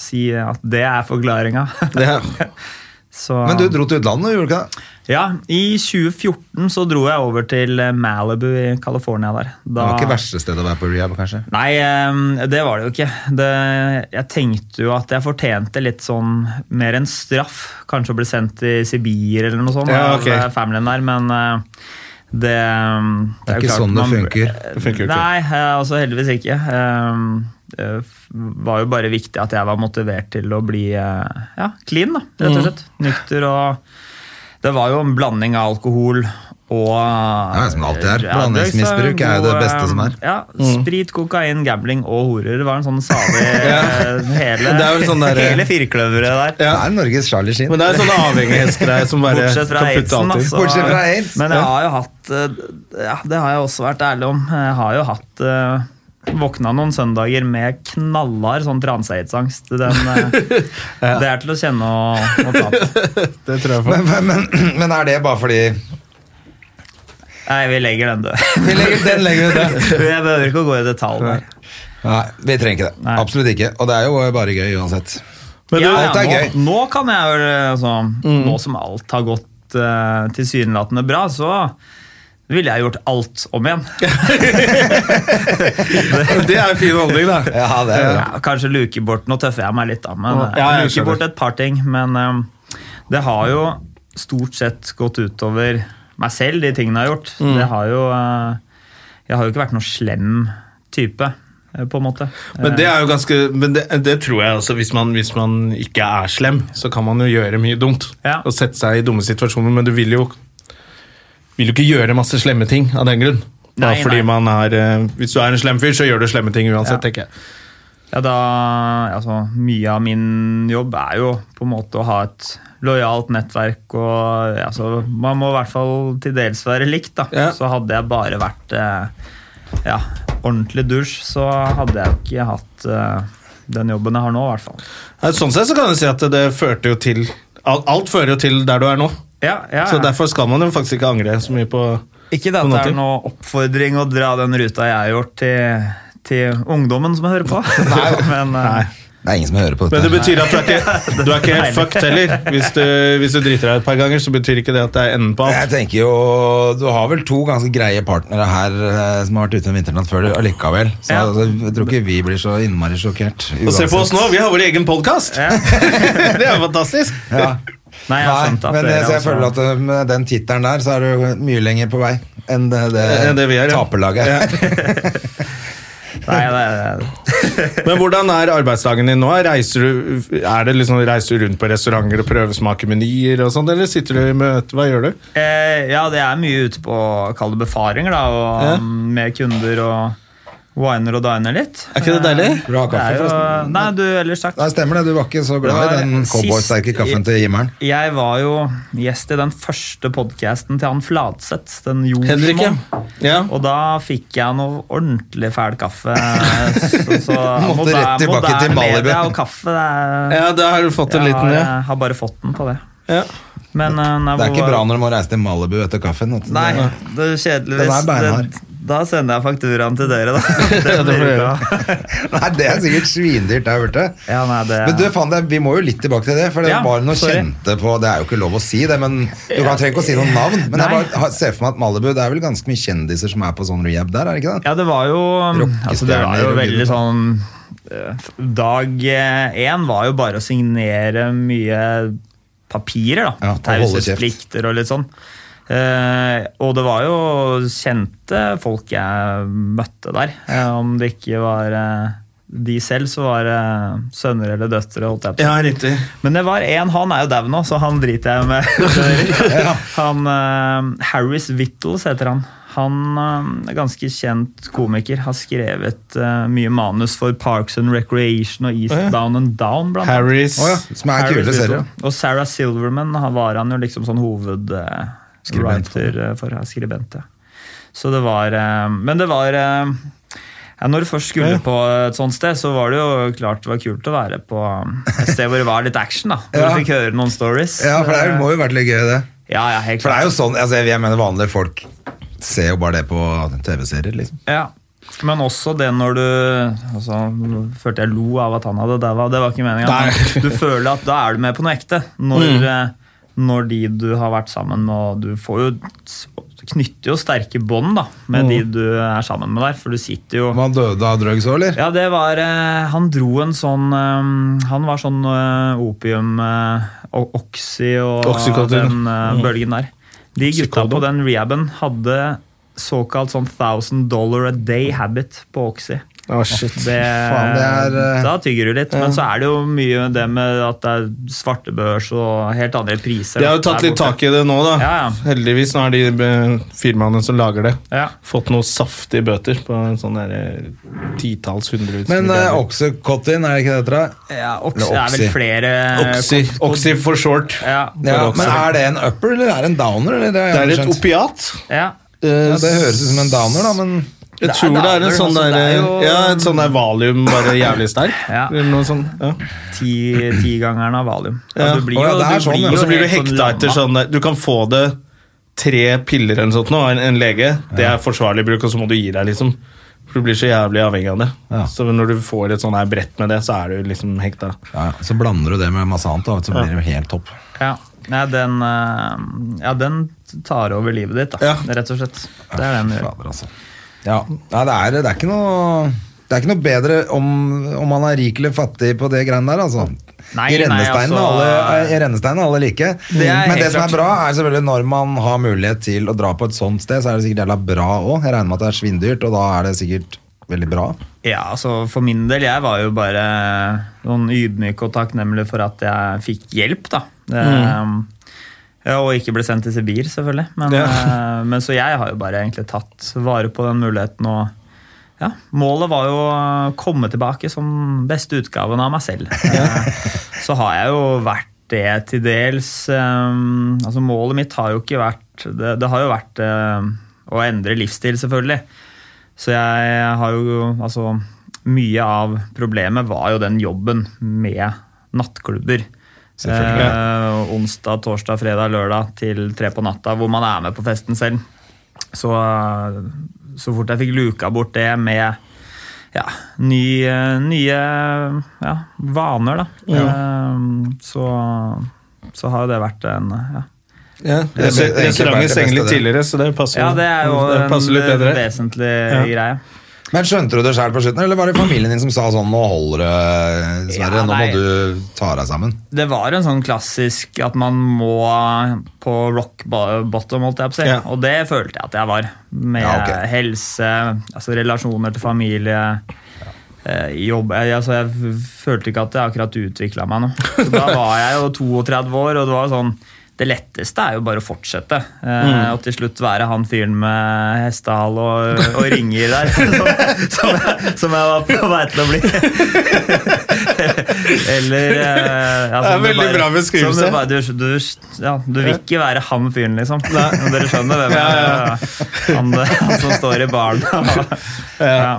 si at det er forklaringa. Ja. Men du dro til utlandet, gjorde du ikke det? Ja, i 2014 så dro jeg over til Malibu i California der. Det var ikke verste stedet å være på rehab, kanskje? Nei, eh, det var det jo ikke. Det, jeg tenkte jo at jeg fortjente litt sånn mer enn straff. Kanskje å bli sendt til Sibir eller noe sånt Ja, ok. av familien der, men eh, det, det Det er ikke klart sånn det funker. Det funker ikke. Nei, eh, altså heldigvis ikke. Eh, Det var jo bare viktig at jeg var motivert til å bli eh, ja, clean, da, rett Mm. og slett. Nykter og Det var jo en blanding av alkohol og Ja, som det alltid er. Ja, Blandingsmisbruk er jo det beste som er. Ja, Sprit, kokain, gambling og horer. Det var en sånn salig hele, Det er sånn der- hele firkløveret der. Det er Norges Charlie Sheen. Men det er sånne avhengighetsgreier som bare Bortsett fra aidsen, altså. Bortsett fra aids. Men jeg har jo hatt eh, Ja, det har jeg også vært ærlig om. Jeg har jo hatt eh, Våkna noen søndager med knallhard sånn transeidsangst Den, eh, Det er til å kjenne og, og ta på. Det tror jeg på. Men, men, men, men er det bare fordi Nei, vi legger den død. Vi legger, Den legger vi død. Jeg behøver ikke å gå i detalj der. Nei, vi trenger ikke det. Nei. Absolutt ikke. Og det er jo bare gøy uansett. Men du, Ja, alt er nå, gøy. Nå kan jeg vel altså, Nå som alt har gått uh, tilsynelatende bra, så ville jeg gjort alt om igjen. det er en fin holdning, da. Ja, det er Ja, kanskje luke bort Nå tøffer jeg meg litt, da. Men Ja, eh, jeg luke bort et par ting. Men um, det har jo stort sett gått utover meg selv, de tingene jeg har gjort. Mm. Det har jo uh, Jeg har jo ikke vært noen slem type, på en måte. Men det er jo ganske Men det, det tror jeg også, hvis man, hvis man ikke er slem, så kan man jo gjøre mye dumt. Ja. Og sette seg i dumme situasjoner, men du vil jo vil jo ikke gjøre masse slemme ting av den grunn. Nei, Nei, fordi nei. man er eh, Hvis du er en slem fyr, så gjør du slemme ting uansett, Ja. tenker jeg. Ja, da, altså, mye av min jobb er jo på en måte å ha et lojalt nettverk. og altså, Man må i hvert fall til dels være likt. da. Ja. Så hadde jeg bare vært eh, ja, ordentlig dusj, så hadde jeg ikke hatt eh, den jobben jeg har nå, i hvert fall. Ja, Sånn sett så kan du si at det førte jo til Alt, alt fører jo til der du er nå. Ja, ja, Så derfor skal man jo faktisk ikke angre så mye på Ikke det at det er noe oppfordring å dra den ruta jeg har gjort til, til ungdommen som hører på. Men eh, Nei. Det er ingen som hører på Men det betyr at du er ikke, du er ikke helt fucked heller. Hvis du, hvis du driter deg et par ganger, så betyr ikke det at det er enden på alt. Jeg tenker jo, Du har vel to ganske greie partnere her eh, som har vært ute en vinternatt før allikevel. Så Ja. altså, jeg tror ikke vi blir så innmari sjokkert. Og se på oss nå, vi har vår egen podkast! Ja. det er fantastisk. Ja. Nei, jeg har Nei, skjønt at men dere så jeg også- føler at eh, med den tittelen der, så er du mye lenger på vei enn det, det, Enn det taperlaget er, ja. Nei, det er, Men hvordan er arbeidsdagen din nå? Reiser du, er det liksom, reiser du rundt på restauranter og prøvesmaker menyer og sånt, eller sitter du i møte? Hva gjør du? eh, ja, det er mye ute på kall det befaringer, da, og Ja. med kunder og winer og diner litt. Er ikke det deilig? Bra kaffe, Det jo- forresten? Nei, du, ellers takk. Nei, stemmer det. Du var ikke så glad i den cowboysterke kaffen til Jimmeren. Jeg var jo gjest i den første podcasten til han Fladseth, den jordsmonn. ja. Og da fikk jeg noe ordentlig fæl kaffe. Så, så Måtte rett tilbake til Malibu. og kaffe, det er, Ja, da har du fått en jeg, liten ja. jeg har bare fått den på det. ja. Men, eh, nei, Det er hvor- ikke bra når du må reise til Malibu etter kaffen. Nei, det er kjedelig. Den er beinhard. Da sender jeg fakturaen til dere, da. Det det blir bra. Nei, det er sikkert svindyrt der borte. Ja, nei, det Men du, faen, det, vi må jo litt tilbake til det, for det Ja, var noe sorry. kjente på Det er jo ikke lov å si det, men du kan trenger ikke å si noen navn. Men jeg bare ser for meg at Malibu Det er vel ganske mye kjendiser som er på sånn rehab der, er det ikke det? Ja, det var jo altså, Det var jo veldig sånn eh, Dag én var jo bare å signere mye papirer, Ja, da. og holde kjeft. Taushetsplikter og litt sånn. Eh, og det var jo kjente folk jeg møtte der. Eh, om det ikke var eh, de selv, så var det sønner eller døtre. holdt jeg på ja, riktig. Men det var en, han er jo dau nå, så han driter jeg med. han, eh, Harris Vittles heter han. Han eh, er ganske kjent komiker. Har skrevet eh, mye manus for Parks and Recreation og East Down and Down. Blant. Harris oh, ja, som er Harris kule serier. Og Sarah Silverman han var han jo liksom sånn hoved... Skribent for. for, for ja, skribent. Ja. Så det var eh, Men det var eh, ja, Når du først skulle på et sånt sted, så var det jo klart det var kult å være på et sted hvor det var litt action. da Hvor Ja. du fikk høre noen stories. Ja, for det må jo vært litt gøy, det. Ja, ja, helt klart. For det er jo sånn, altså, jeg mener vanlige folk ser jo bare det på TV-serier, liksom. Ja. Men også det når du altså, følte jeg lo av at han hadde daua. Det var ikke meninga. Du føler at da er du med på noe ekte. Når, eh, når de du har vært sammen med, og du får jo knytter jo sterke bånd da, med de du er sammen med der. For du sitter jo Man døde av drugs òg, eller? Ja, det var eh, Han dro en sånn eh, Han var sånn eh, opium og Oxy og den eh, bølgen der. De gutta på den rehaben hadde såkalt sånn thousand dollar a day habit på Oxy. Å, shit. Det, faen, det er, eh, Da tygger du litt. Men så er det jo mye det med at det er svartebørs og helt andre priser. De har jo tatt litt tak i det nå, da. Ja, ja. Heldigvis nå har de eh, firmaene som lager det, Ja. fått noen saftige bøter på en sånn eh, titalls hundre Men uh, Oxycontin, er det ikke det det heter? Ja, Oxy Det er vel flere Oxy, Oxy for short. Ja, Ja, men er det en upper, eller er det en downer? Eller? Det, har Det er et opiat. ja. Eh, Ja, det høres ut som en downer, da, men Jeg Det er tror det er en sånn altså, der, er jo- ja, et sånn der valium, bare jævlig sterk. Ja. Eller noe sånt. Ja. ti, av valium. Ja. blir sånn. Og så blir du helt hekta etter sånn der Du kan få det tre piller eller noe sånt nå, en, en lege. Det er forsvarlig bruk, og så må du gi deg, liksom. For du blir så jævlig avhengig av det. Ja. Så når du får et sånn her brett med det, så er du liksom hekta. ja, så blander du det med masse annet, da, så blir det helt topp. Ja. Ja den, eh, ja, den tar over livet ditt, da, Ja. rett og slett. Det er den den gjør. Fader, altså. Ja, Nei, det, er, det er ikke noe det er ikke noe bedre om, om man er rik eller fattig på det greiene der, altså. Nei, I rennesteinen altså- alle, er alle like. Det Men det som er bra, er selvfølgelig når man har mulighet til å dra på et sånt sted, så er det sikkert jævla bra òg. Jeg regner med at det er svindyrt, og da er det sikkert veldig bra. Ja, altså For min del, jeg var jo bare noen ydmyk og takknemlig for at jeg fikk hjelp, da. Det, ja, og ikke ble sendt til Sibir, selvfølgelig. Men, Ja. eh, men så jeg har jo bare egentlig tatt vare på den muligheten og ja, Målet var jo å komme tilbake som beste utgaven av meg selv. Eh, Så har jeg jo vært det til dels. eh, altså Målet mitt har jo ikke vært Det, det har jo vært å endre livsstil, selvfølgelig. Så jeg har jo altså mye av problemet var jo den jobben med nattklubber. Eh, onsdag, torsdag, fredag, lørdag til tre på natta, hvor man er med på festen selv. Så, eh, så fort jeg fikk luka bort det med ja, nye, nye ja, vaner, da, eh, så, så har jo det vært en ja. Ja, Restauranten stenger litt tidligere, så det passer, ja, det er jo det passer litt en bedre. vesentlig greie. Men skjønte du det sjøl på slutten, eller var det familien din som sa sånn Nå holder det, Sverre. Ja, nå må du ta deg sammen. Det var en sånn klassisk at man må på rock bottom, holdt jeg på å si. Ja. Og det følte jeg at jeg var. Med Ja, okay. helse, altså relasjoner til familie, eh, jobb jeg, altså jeg følte ikke at jeg akkurat utvikla meg noe. Så da var jeg jo 32 år, og det var sånn det letteste er jo bare å fortsette. Mm. Og til slutt være han fyren med hestehale og, og ringer der. Som, som, jeg, som jeg var på vei til å bli. Eller eh, ja, Det er veldig veldig bra beskrivelse. bare- Du, du, ja, du vil ikke være han fyren, liksom. Dere skjønner hvem ja, ja. Han, han som står i baren. ja.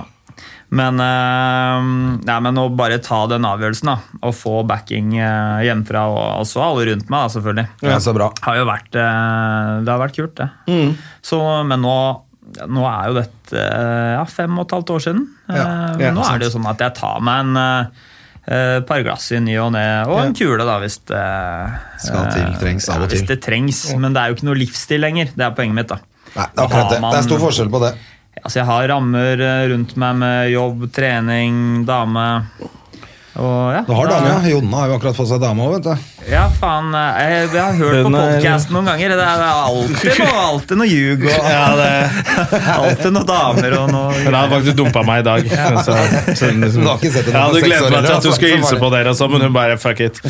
Men, eh, nei, men å bare ta den avgjørelsen da, og få backing eh, hjemmefra, og også alle rundt meg, da, selvfølgelig, Ja, så bra. har jo vært, eh, det har vært kult, det. Så, men nå, nå er jo dette ja, fem og et halvt år siden. Ja, ja, nå er det jo sånn at jeg tar meg en eh, par glass i ny og ne, og en kule, da, hvis det Skal til, trengs av og ja, Hvis det trengs, men det er jo ikke noe livsstil lenger. Det er poenget mitt. da. Nei, det er akkurat det. Det er stor forskjell på det. Altså, jeg har rammer eh, rundt meg med jobb, trening, dame. Og ja, Du har dame, ja. Jonna har jo akkurat fått seg dame òg, vet du. Ja, faen. eh, Jeg, jeg har hørt på podkasten noen ganger. Det er alltid noe, alltid noe ljug og Ja, det, alltid noen damer og noe hun har faktisk dumpa meg i dag. Så, så, liksom, Du har ikke sett henne jeg hadde gledet meg til at du skulle hilse på dere, og så, men hun bare fuck it.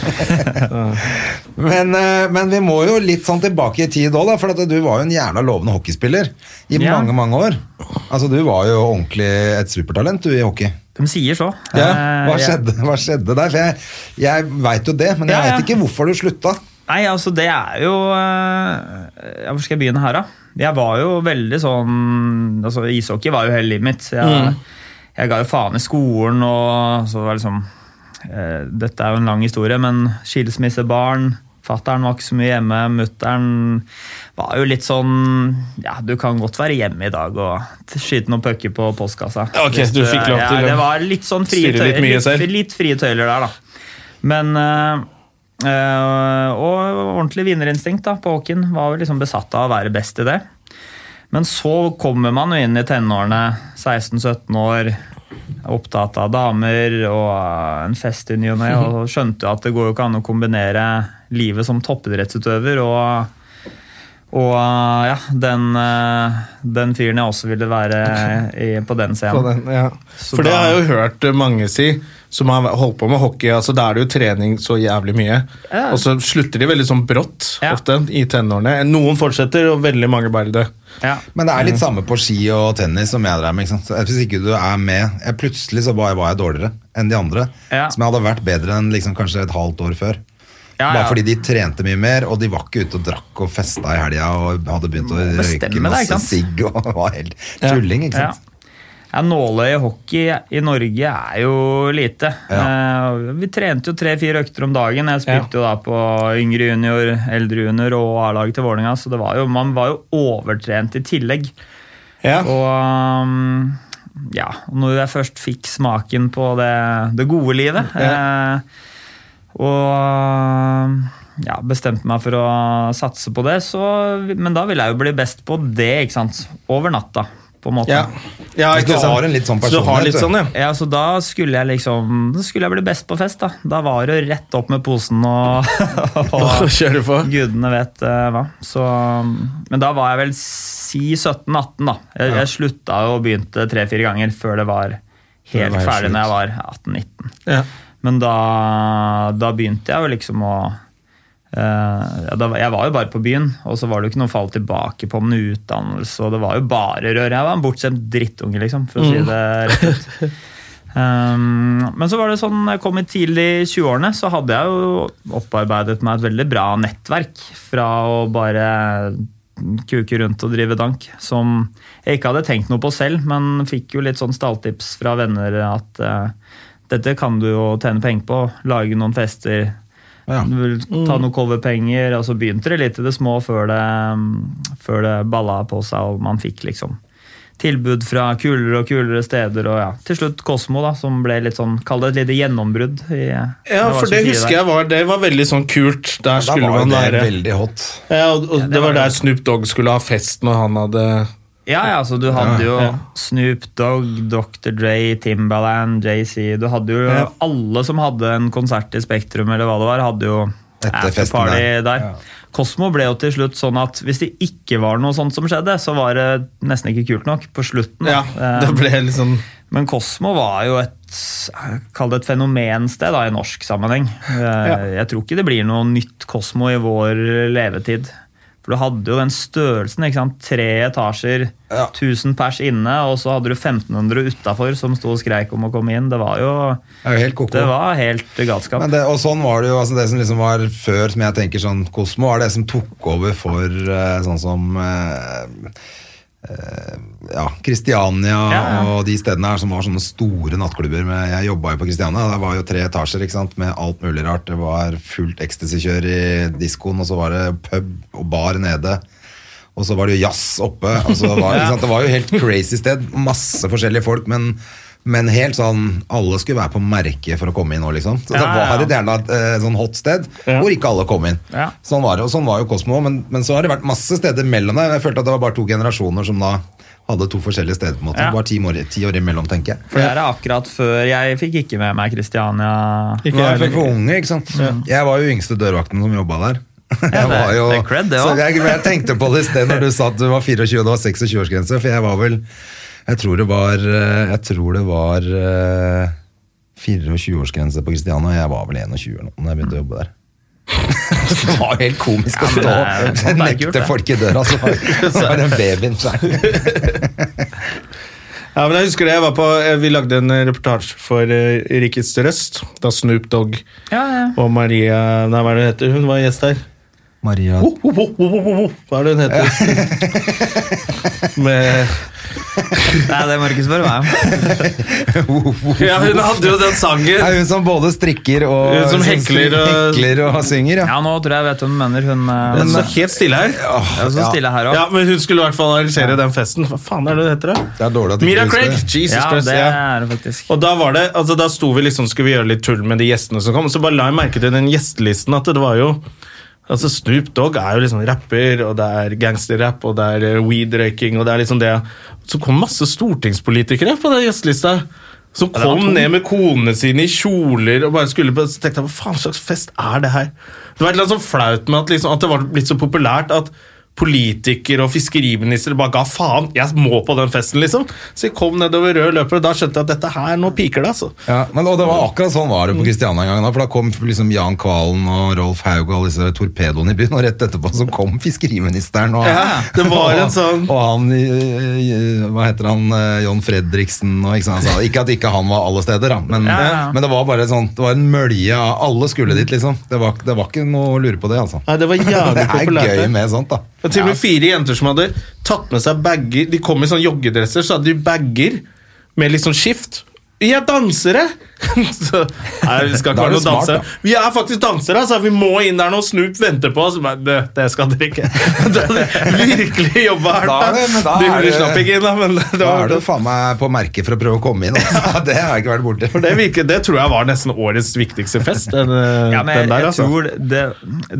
Men, eh, men vi må jo litt sånn tilbake i tid òg, for at du var jo en jævla lovende hockeyspiller i Ja. mange, mange år. Altså, Du var jo ordentlig et supertalent du i hockey. De sier så. Ja, Eh, hva skjedde, hva skjedde der? For jeg, jeg veit jo det, men jeg Ja, ja. veit ikke hvorfor du slutta. Nei, altså det er jo eh, ja, Hvor skal jeg begynne her, da? Jeg var jo veldig sånn altså Ishockey var jo hele livet mitt. Jeg, Mm. jeg ga jo faen i skolen, og så var det liksom eh, Dette er jo en lang historie, men skilsmissebarn. Fattern var ikke så mye hjemme. Mutter'n var jo litt sånn Ja, du kan godt være hjemme i dag og skyte noen pucker på postkassa. Ok, Hvis du fikk lov til å Det var litt sånn frie litt tøyler. Litt, selv. litt frie tøyler der, da. Men øh, Og ordentlig vinnerinstinkt da, på Håken. Var jo liksom besatt av å være best i det. Men så kommer man jo inn i tenårene, 16-17 år, opptatt av damer og en fest i ny og ne, og skjønte at det går jo ikke an å kombinere livet som toppidrettsutøver og og ja, den, eh, den fyren jeg også ville være i, på den På den, ja. For det har jeg jo hørt mange si, som har holdt på med hockey. altså Da er det jo trening så jævlig mye. Ja. Og så slutter de veldig sånn brått Ja. ofte i tenårene. Noen fortsetter, og veldig mange bare det. Ja. Men det er litt samme på ski og tennis som jeg drev med. ikke sant? Så Hvis ikke du er med jeg, Plutselig så var jeg, var jeg dårligere enn de andre. Ja. Som jeg hadde vært bedre enn liksom kanskje et halvt år før. Ja, Bare fordi de trente mye mer, og de var ikke ute og drakk og festa i helga og hadde begynt å røyke masse sigg og var helt tulling. ikke sant? Ja, Nåløy i hockey i Norge er jo lite. Ja. Eh, vi trente jo tre-fire økter om dagen. Jeg spilte jo da på yngre junior, eldre junior og A-laget til Vålerenga, så det var jo, man var jo overtrent i tillegg. Ja. Og um, ja, når jeg først fikk smaken på det, det gode livet eh, Og ja, bestemte meg for å satse på det, så, men da ville jeg jo bli best på det, ikke sant? Over natta, på en måte. Ja. ja du ikke sant? har en litt sånn Så du har personlighet, litt sånn, ja. Ja, så Da skulle jeg liksom Da skulle jeg bli best på fest. Da Da var det rett opp med posen og, og Kjøre på. Gudene vet uh, hva. Så, men da var jeg vel si 17-18, da. Jeg, jeg slutta jo og begynte tre-fire ganger før det var helt var ferdig slutt. når jeg var 18-19. Ja. Men da, da begynte jeg jo liksom å Uh, da, Jeg var jo bare på byen, og så var det jo ikke noe fall tilbake på med utdannelse. og Det var jo bare rør. Jeg var en bortskjemt drittunge, liksom, for å si det rett ut. Um, men så var det sånn, jeg kom i tidlig 20-årene, så hadde jeg jo opparbeidet meg et veldig bra nettverk fra å bare kuke rundt og drive dank. Som jeg ikke hadde tenkt noe på selv, men fikk jo litt sånn stalltips fra venner at eh, dette kan du jo tjene penger på. Lage noen fester. Ja. Du vil ta noen coverpenger, og så begynte det litt i det små før det, før det balla på seg og man fikk liksom tilbud fra kulere og kulere steder. Og ja, til slutt Kosmo, da, som ble litt sånn, kall det et lite gjennombrudd. I, Ja, det for det husker der. jeg var, det var veldig sånn kult. Der Da skulle man være. veldig hot. Ja, og, og det det var var der Snoop Dogg skulle ha fest når han hadde Ja, ja, altså du hadde jo. Snoop Dogg, Dr. Dre, Timbaland, JC Du hadde jo Ja. alle som hadde en konsert i Spektrum, eller hva det var, hadde jo afterparty der. der. Ja. Kosmo ble jo til slutt sånn at hvis det ikke var noe sånt som skjedde, så var det nesten ikke kult nok på slutten. Ja, det Eh, ble liksom Men Kosmo var jo et Kall det et fenomensted da, i norsk sammenheng. Eh, Jeg tror ikke det blir noe nytt Kosmo i vår levetid. For du hadde jo den størrelsen. ikke sant? Tre etasjer, Ja. 1000 pers inne, og så hadde du 1500 utafor som sto og skreik om å komme inn. Det var jo Det jo helt koko. det var helt galskap. Men det, og sånn var det jo, altså det som liksom var før, som jeg tenker sånn Kosmo, var det som tok over for eh, sånn som eh, ja, Kristiania Ja, ja. og de stedene her som var sånne store nattklubber. Med, jeg jobba jo på Kristiania, det var jo tre etasjer ikke sant, med alt mulig rart. Det var fullt ecstasy-kjør i diskoen, og så var det pub og bar nede. Og så var det jo jazz oppe. Og så var, ikke sant, det var jo helt crazy sted. Masse forskjellige folk, men, men helt sånn Alle skulle være på merket for å komme inn nå, liksom. Så det Ja, ja, ja. var et gjerne et eh, sånn hot sted Ja. hvor ikke alle kom inn. Ja. Sånn var det, og sånn var jo Kosmo, men, men så har det vært masse steder mellom der. Jeg følte at det var bare to generasjoner som da hadde to forskjellige steder. på en måte. Ja. Bare ti år, ti år imellom, tenker jeg. For det er akkurat før Jeg fikk ikke med meg Kristiania. Ikke jeg fikk for unge, ikke sant? Jeg var jo yngste dørvakten som jobba der. Jeg var jo, det er cred, det òg. jeg, jeg tenkte på det i sted når du sa at du var 24 og det var 26-årsgrense, for jeg var vel Jeg tror det var eh, Jeg tror det var eh, 24-årsgrense på Christiania, og jeg var vel 21 eller noe da jeg begynte å jobbe der. Det var helt komisk å stå og nekte folk i døra, så var så var det en babyen der. Ja, men jeg husker det, jeg var på, eh, Vi lagde en eh, reportasje for eh, Rikets Røst. Da Snoop Dogg Ja, ja. og Maria Nei, hva er det hun heter? Hun var gjest her. Maria. Hva er det hun heter? Med, Nei, det må du ikke spørre meg om. ja, hun hadde jo den sangen. Nei, hun som både strikker og Hun som hekler og- hekler og synger, ja. Ja, nå tror jeg jeg vet hvem du mener. Hun eh, er helt stille her. er jo så ja. stille her også. Ja, men Hun skulle i hvert fall arrangere den festen. Hva faen er det det heter? da? Det er dårlig at Mira Craig! det. Jesus Ja, Christ. det er det faktisk. Og da var det, altså da sto vi liksom, skulle vi gjøre litt tull med de gjestene som kom, så bare la jeg merke til den gjestelisten at det var jo altså Snoop Dogg er jo liksom rapper, og det er gangsterrap, og det er eh, weed-røyking, og det er liksom det. Så kom masse stortingspolitikere på den gjestelista. Som kom ned med konene sine i kjoler og bare skulle på, så tenkte jeg, hva faen slags fest er det her? Det var et eller annet sånn flaut med at, liksom, at det var blitt så populært at politikere og fiskeriministre bare ga faen. Jeg må på den festen, liksom. Så jeg kom nedover rød løper, og da skjønte jeg at dette her, nå piker det, altså. Ja, men og det var akkurat sånn var det på Kristiania en gang. da, For da kom liksom Jan Kvalen og Rolf Haug og alle disse torpedoene i byen, og rett etterpå så kom fiskeriministeren og, Ja, det var en sånn- og, han eh, Hva heter han? eh, John Fredriksen og ikke sant. Altså, ikke at ikke han var alle steder, da, men, Ja, ja. men det var bare sånn Det var en mølje av Alle skulle dit, liksom. Det var, det var ikke noe å lure på det, altså. Nei, det var Det er gøy med sånt, da. Det var til og med fire jenter som hadde tatt med seg bager. De kom i sånn joggedresser, så hadde de bager med litt sånn skift. Vi er dansere! så, nei, vi skal ikke være noen dansere. da. Vi er faktisk dansere, altså. Vi må inn der nå. Snoop venter på oss. Men, det, det skal dere ikke. Da virkelig jobba hardt. Da det- men da De, er det- slapp ikke inn, da. Men det, Da er du faen meg på merket for å prøve å komme inn. Altså. Det har jeg ikke vært borti. for det, virker, det tror jeg var nesten årets viktigste fest. Den, Ja, men den der, jeg altså. tror det,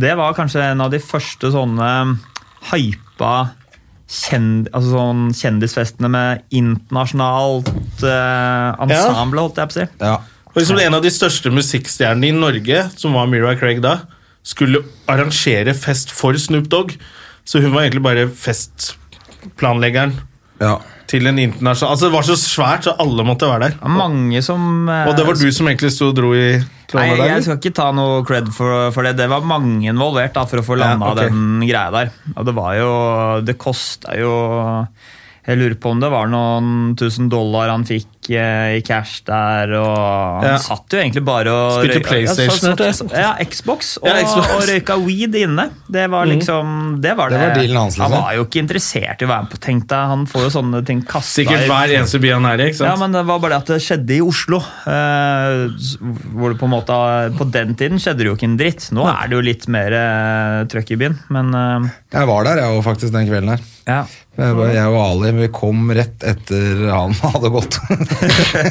det var kanskje en av de første sånne hypa kjend, altså sånn kjendisfestene med internasjonalt eh, ensemble, holdt jeg på å si. Ja. Og liksom En av de største musikkstjernene i Norge, som var Mira Craig da, skulle arrangere fest for Snoop Dogg. Så hun var egentlig bare festplanleggeren ja. til en internasjonal Altså Det var så svært, så alle måtte være der. Mange som eh, Og det var du som egentlig sto og dro i Nei, trådene der? jeg skal ikke ta noe cred for, for det. Det var mange involvert da, for å få Ja, okay. den greia der. Og det var jo Det kosta jo Jeg lurer på om det var noen tusen dollar han fikk eh, i cash der, og han Ja. satt jo egentlig bare og Spilte PlayStation, Ja, satt- Ja, Xbox, og, Ja, Xbox. og røyka weed inne. Det var liksom Det var, Det var dealen hans, Liksom. Han var jo ikke interessert i å være med på Tenk deg, han får jo sånne ting kasta Sikkert hver eneste by han er i. ikke sant? ja, men det var bare det at det skjedde i Oslo. Eh, hvor det på en måte På den tiden skjedde det jo ikke en dritt. Nå er det jo litt mer eh, trøkk i byen, men eh, Jeg var der, jeg òg, faktisk, den kvelden her. ja. Jeg, og Ali vi kom rett etter han hadde gått.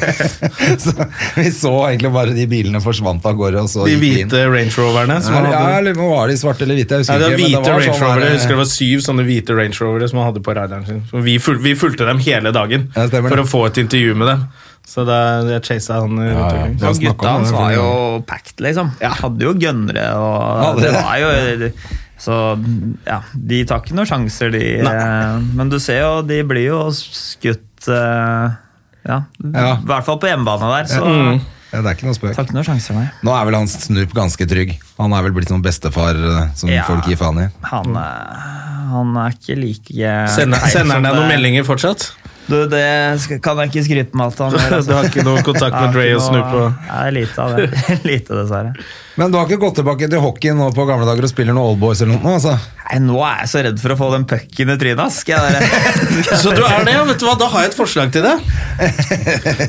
så vi så egentlig bare de bilene forsvant av gårde. Og så De hvite Range Roverne. Som Ja, hadde... ja, eller var de svarte eller hvite? Jeg Nei, husker det var ikke. men hvite var Range Rover, Rovere. Jeg husker det var syv sånne hvite Range Rovere som han hadde på radaren sin. Så vi, ful vi fulgte dem hele dagen Ja, for det. å få et intervju med dem. Så da jeg chasa han Ja, ja. snakket gutta hans var jo packed, liksom. Hadde jo gønnere og Det det. var jo Så ja, de tar ikke noen sjanser, de. Nei. Men du ser jo, de blir jo skutt eh, Ja, Ja. i hvert fall på hjemmebane der, så Mm. Ja, det er ikke noe spøk. tar ikke noen sjanser, nei. Nå er vel han Snup ganske trygg. Han er vel blitt sånn bestefar eh, som Ja. folk gir faen i. Han, eh, han er ikke like Sender, sender han deg noen meldinger fortsatt? Du, det kan jeg ikke skryte med alt han gjør. altså. Du har ikke noe kontakt med Dre og noe- Og... Nei, lite av det. lite, dessverre. Men du har ikke gått tilbake til hockey nå på gamle dager og spiller noe Oldboys eller noe? altså? Nei, Nå er jeg så redd for å få den pucken i trynet. Så du er det, ja? Vet du hva? Da har jeg et forslag til deg.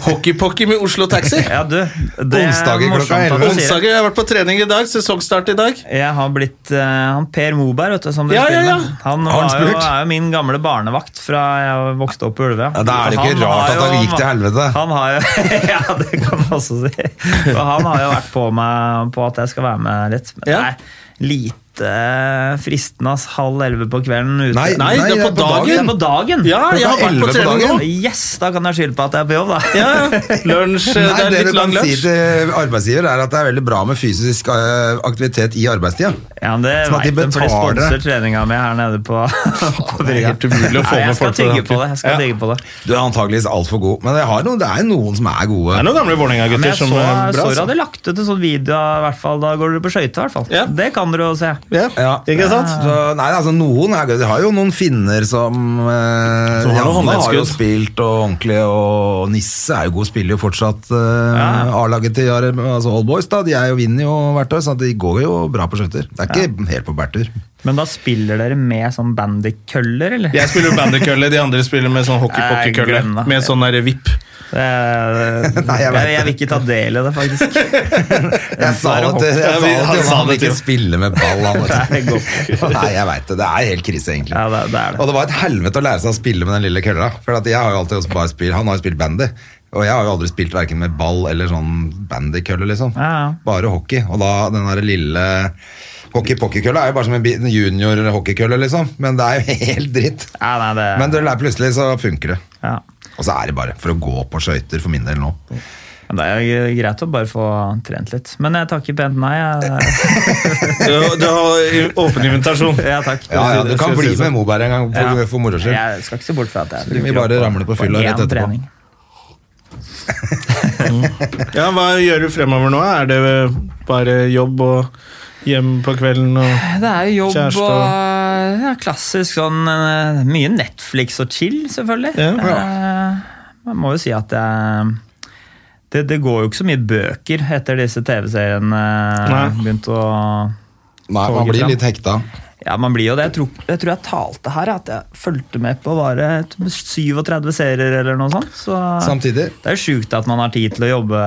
Hockeypocky med Oslo Taxi. Ja, du, det er Onsdager klokka morsomt at 11. du sier det. Onsdager, jeg har vært på trening i dag. Sesongstart i dag. Jeg har blitt uh, han Per Moberg, vet du, som dere Ja, ja, spiller ja. med. Han, Har han var jo, er jo min gamle barnevakt fra jeg vokste opp på Ulve. Ja, da er det ikke Han rart at han gikk til helvete. Han har jo, ja, det kan man også si. Og han har jo vært på meg på at jeg skal være med litt. Men Ja. det er lite fristende, ass. Halv elleve på kvelden ute. Nei, Nei, det er på Det dagen. er på dagen! Ja, jeg har vært på trening. Yes, da kan jeg skylde på at jeg er på jobb, da. Ja, lunsj, Nei, det er det du litt lang kan si til arbeidsgiver, er at det er veldig bra med fysisk eh, aktivitet i arbeidstida. Ja, men det Sånn at de vet de, for de sponser treninga mi her nede på, på Det er helt umulig å få Nei, med folk på tygge det. det. Jeg skal tygge på det. Du er antageligvis altfor god, men det, har noen, det er noen som er gode. Det er noen gamle Vålerenga-gutter som er så bra. dere altså. hadde lagt ut en sånn video, i hvert fall. Da går dere på skøyter, i hvert fall. Ja. Det kan dere jo se. Ja, Ja. ikke sant? Så, nei, altså Noen er gøy De har jo noen finner som eh, Som har Janne har jo håndleddskudd. spilt og ordentlig, og Nisse er jo god, spiller jo fortsatt eh, Ja. A-laget til altså Old Boys. da, De er jo vinner jo hvert år, så de går jo bra på skøyter. Det er ikke helt på bærtur. Men da spiller dere med sånn bandykøller, eller? Jeg spiller jo bandykølle, de andre spiller med sånn Nei, hockey-pocky-kølle. glem det. Med sånn der vipp. Nei, jeg jeg, jeg, vil ikke ta del i det, faktisk. Jeg sa det til, jeg sa han ikke spille med ball. Han, du. Nei, jeg veit det. Det er helt krise, egentlig. Ja, det, det det. Og det var et helvete å lære seg å spille med den lille kølla. For jeg har jo alltid bare spilt, Han har jo spilt bandy. Og jeg har jo aldri spilt verken med ball eller sånn bandykølle, liksom. Ja, ja. Bare hockey. Og da den der lille hockey-pocky-kølla er jo bare som en junior hockeykølle, liksom. Men det er jo helt dritt. Ja, nei, det, Men det, plutselig så funker det. ja. Og så er det bare for å gå på skøyter, for min del nå. Men det er jo greit å bare få trent litt. Men jeg takker pent nei. Du, du har åpen invitasjon. ja, takk. Ja, ja, Du kan bli si sånn. med Moberg en gang for, Ja. for moro skyld. Jeg skal ikke se bort fra at jeg vi bare ramler på fylla rett etterpå. trening. Ja, Hva gjør du fremover nå? Er det bare jobb og hjem på kvelden? Og... Det er jo jobb Kjæreste og og- ja, klassisk sånn eh, Mye Netflix og chill, selvfølgelig. Ja. Eh, Man må jo si at jeg det, det går jo ikke så mye bøker etter disse TV-seriene Nei. begynte å Nei, man blir litt hekta. Ja, man blir jo det. Jeg tror jeg, tror jeg talte her, at jeg fulgte med på bare et 37 serier eller noe sånt. Så Samtidig. det er jo sjukt at man har tid til å jobbe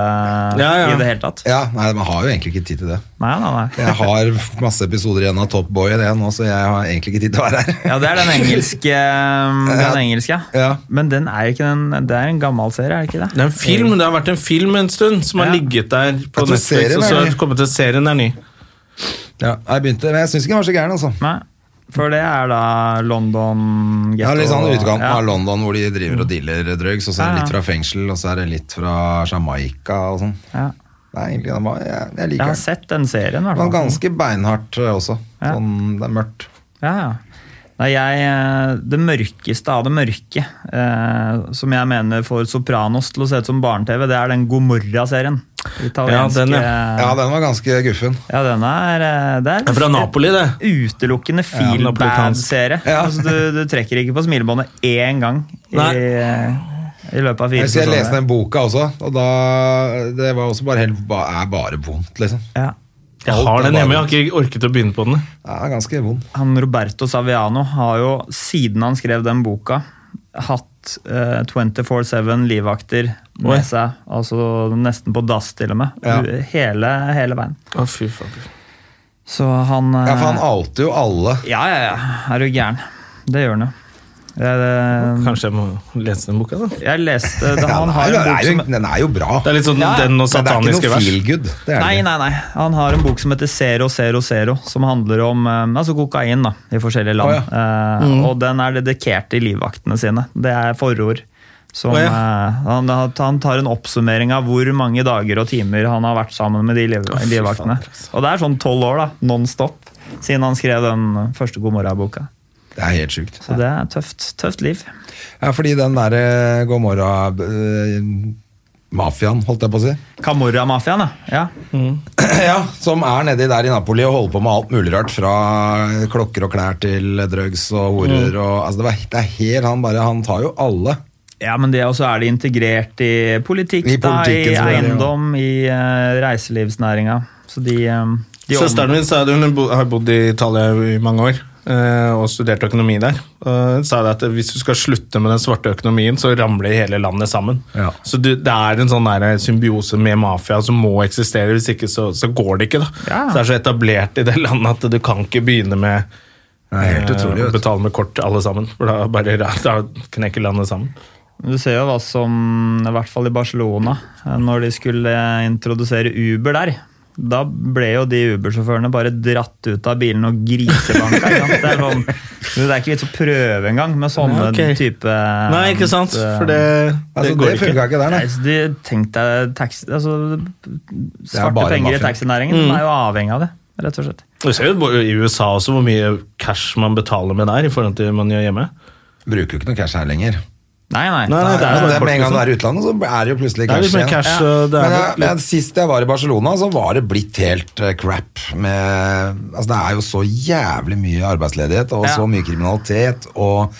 Ja, ja. i det hele tatt. Ja, nei, Man har jo egentlig ikke tid til det. Nei, nei, nei. Jeg har masse episoder igjen av Top Boy det nå, så jeg har egentlig ikke tid til å være her. Ja, det er den engelske. Den engelske. Ja. Men den er ikke den, det er en gammel serie, er det ikke det? Det er en film, det har vært en film en stund som har Ja. ligget der på Netflix, og så er har det kommet til serien er ny. Ja, jeg begynte, men jeg syns ikke den var så gæren, altså. Nei. For det er da London Ja, litt sånn utkanten ja. av London hvor de driver og dealer drugs, og så er det litt fra fengsel, og så er det litt fra Jamaica og sånn. Ja. Nei, egentlig, den var, jeg, jeg Jeg har sett den serien, Den var ganske beinhardt eh, også. Ja. Sånn, det er mørkt. Ja, ja. Nei, jeg, eh, det mørkeste av det mørke, eh, som jeg mener får Sopranos til å se ut som barne-TV, det er den God morra-serien. Italienske Ja, den, Ja, den var ganske guffen. Ja, den er, eh, det er er fra Napoli, det. utelukkende feel ja, bad-serie. Ja. Altså, du, du trekker ikke på smilebåndet én gang. I, Nei. eh, i løpet av fire Jeg leste den boka også, og da Det var også bare helt ba- er bare vondt, liksom. Ja. Jeg har den hjemme, jeg har ikke orket å begynne på den. Ja, det er ganske vond. Han Roberto Saviano har jo, siden han skrev den boka, hatt uh, 24-7 livvakter med Oi. seg. Altså nesten på dass, til og med. Ja. Hele, hele veien. Å, fy faen. Så han eh, Ja, for han outer jo alle. Ja, ja, ja. Er du gæren? Det gjør han jo. Jeg, det- Kanskje jeg må lese den boka, da. jeg leste det, Han har en bok som den er jo bra. Det er litt sånn Ja, den og Men det er sataniske ikke noe vers. feel good. Det er Nei, nei, nei. Han har en bok som heter Zero Zero Zero, som handler om eh, altså kokain da, i forskjellige land. Å, Eh, og den er dedikert til livvaktene sine. Det er forord. Som, oh, ja. eh, han, han tar en oppsummering av hvor mange dager og timer han har vært sammen med de liv, livvaktene. Og det er sånn tolv år, da, non stop, siden han skrev den første God morgen-boka. Det er helt sjukt. Så det er tøft, tøft liv. Ja, fordi den derre God morgen-mafiaen, holdt jeg på å si. Camorra-mafiaen, ja. ja. Ja, Som er nedi der i Napoli og holder på med alt mulig rart. Fra klokker og klær til drugs og horer. Og, altså det, var, det er helt Han bare, han tar jo alle. Ja, men det også er det integrert i politikk, I da, i eiendom, i uh, reiselivsnæringa. Så de, de Søsteren min sa det, hun har bodd i Italia i mange år eh, og studert økonomi der. Uh, sa det at hvis du skal slutte med den svarte økonomien, så ramler hele landet sammen. Ja. Så du, det er en sånn der symbiose med mafia som må eksistere, hvis ikke så, så går det ikke. da. Ja. Så det er så etablert i det landet at du kan ikke begynne med er helt utrolig. å betale med kort alle sammen. For da, bare, da knekker landet sammen. Du ser jo hva som, i hvert fall i Barcelona, eh, når de skulle introdusere Uber der. Da ble jo de Uber-sjåførene bare dratt ut av bilen og grisebanka. Det er, sånn, det er ikke vits å prøve engang med sånne Nei, ok. type Nei, ikke sant? For det, det Altså, det ikke. funka ikke der, Nei, nei. de, tenkte, taxi, altså, Svarte penger i taxinæringen Mm. de er jo avhengig av det, rett og slett. Du ser jo i USA også hvor mye cash man betaler med der i forhold til man gjør hjemme. Bruker jo ikke noe cash her lenger. Nei, nei. Nei, nei, det er Men det, med en gang du er i utlandet, så er det jo plutselig Det er cash igjen. cash, Ja. det er Men, jeg, men sist jeg var i Barcelona, så var det blitt helt uh, crap. Med, altså det er jo så jævlig mye arbeidsledighet og Ja. så mye kriminalitet. Og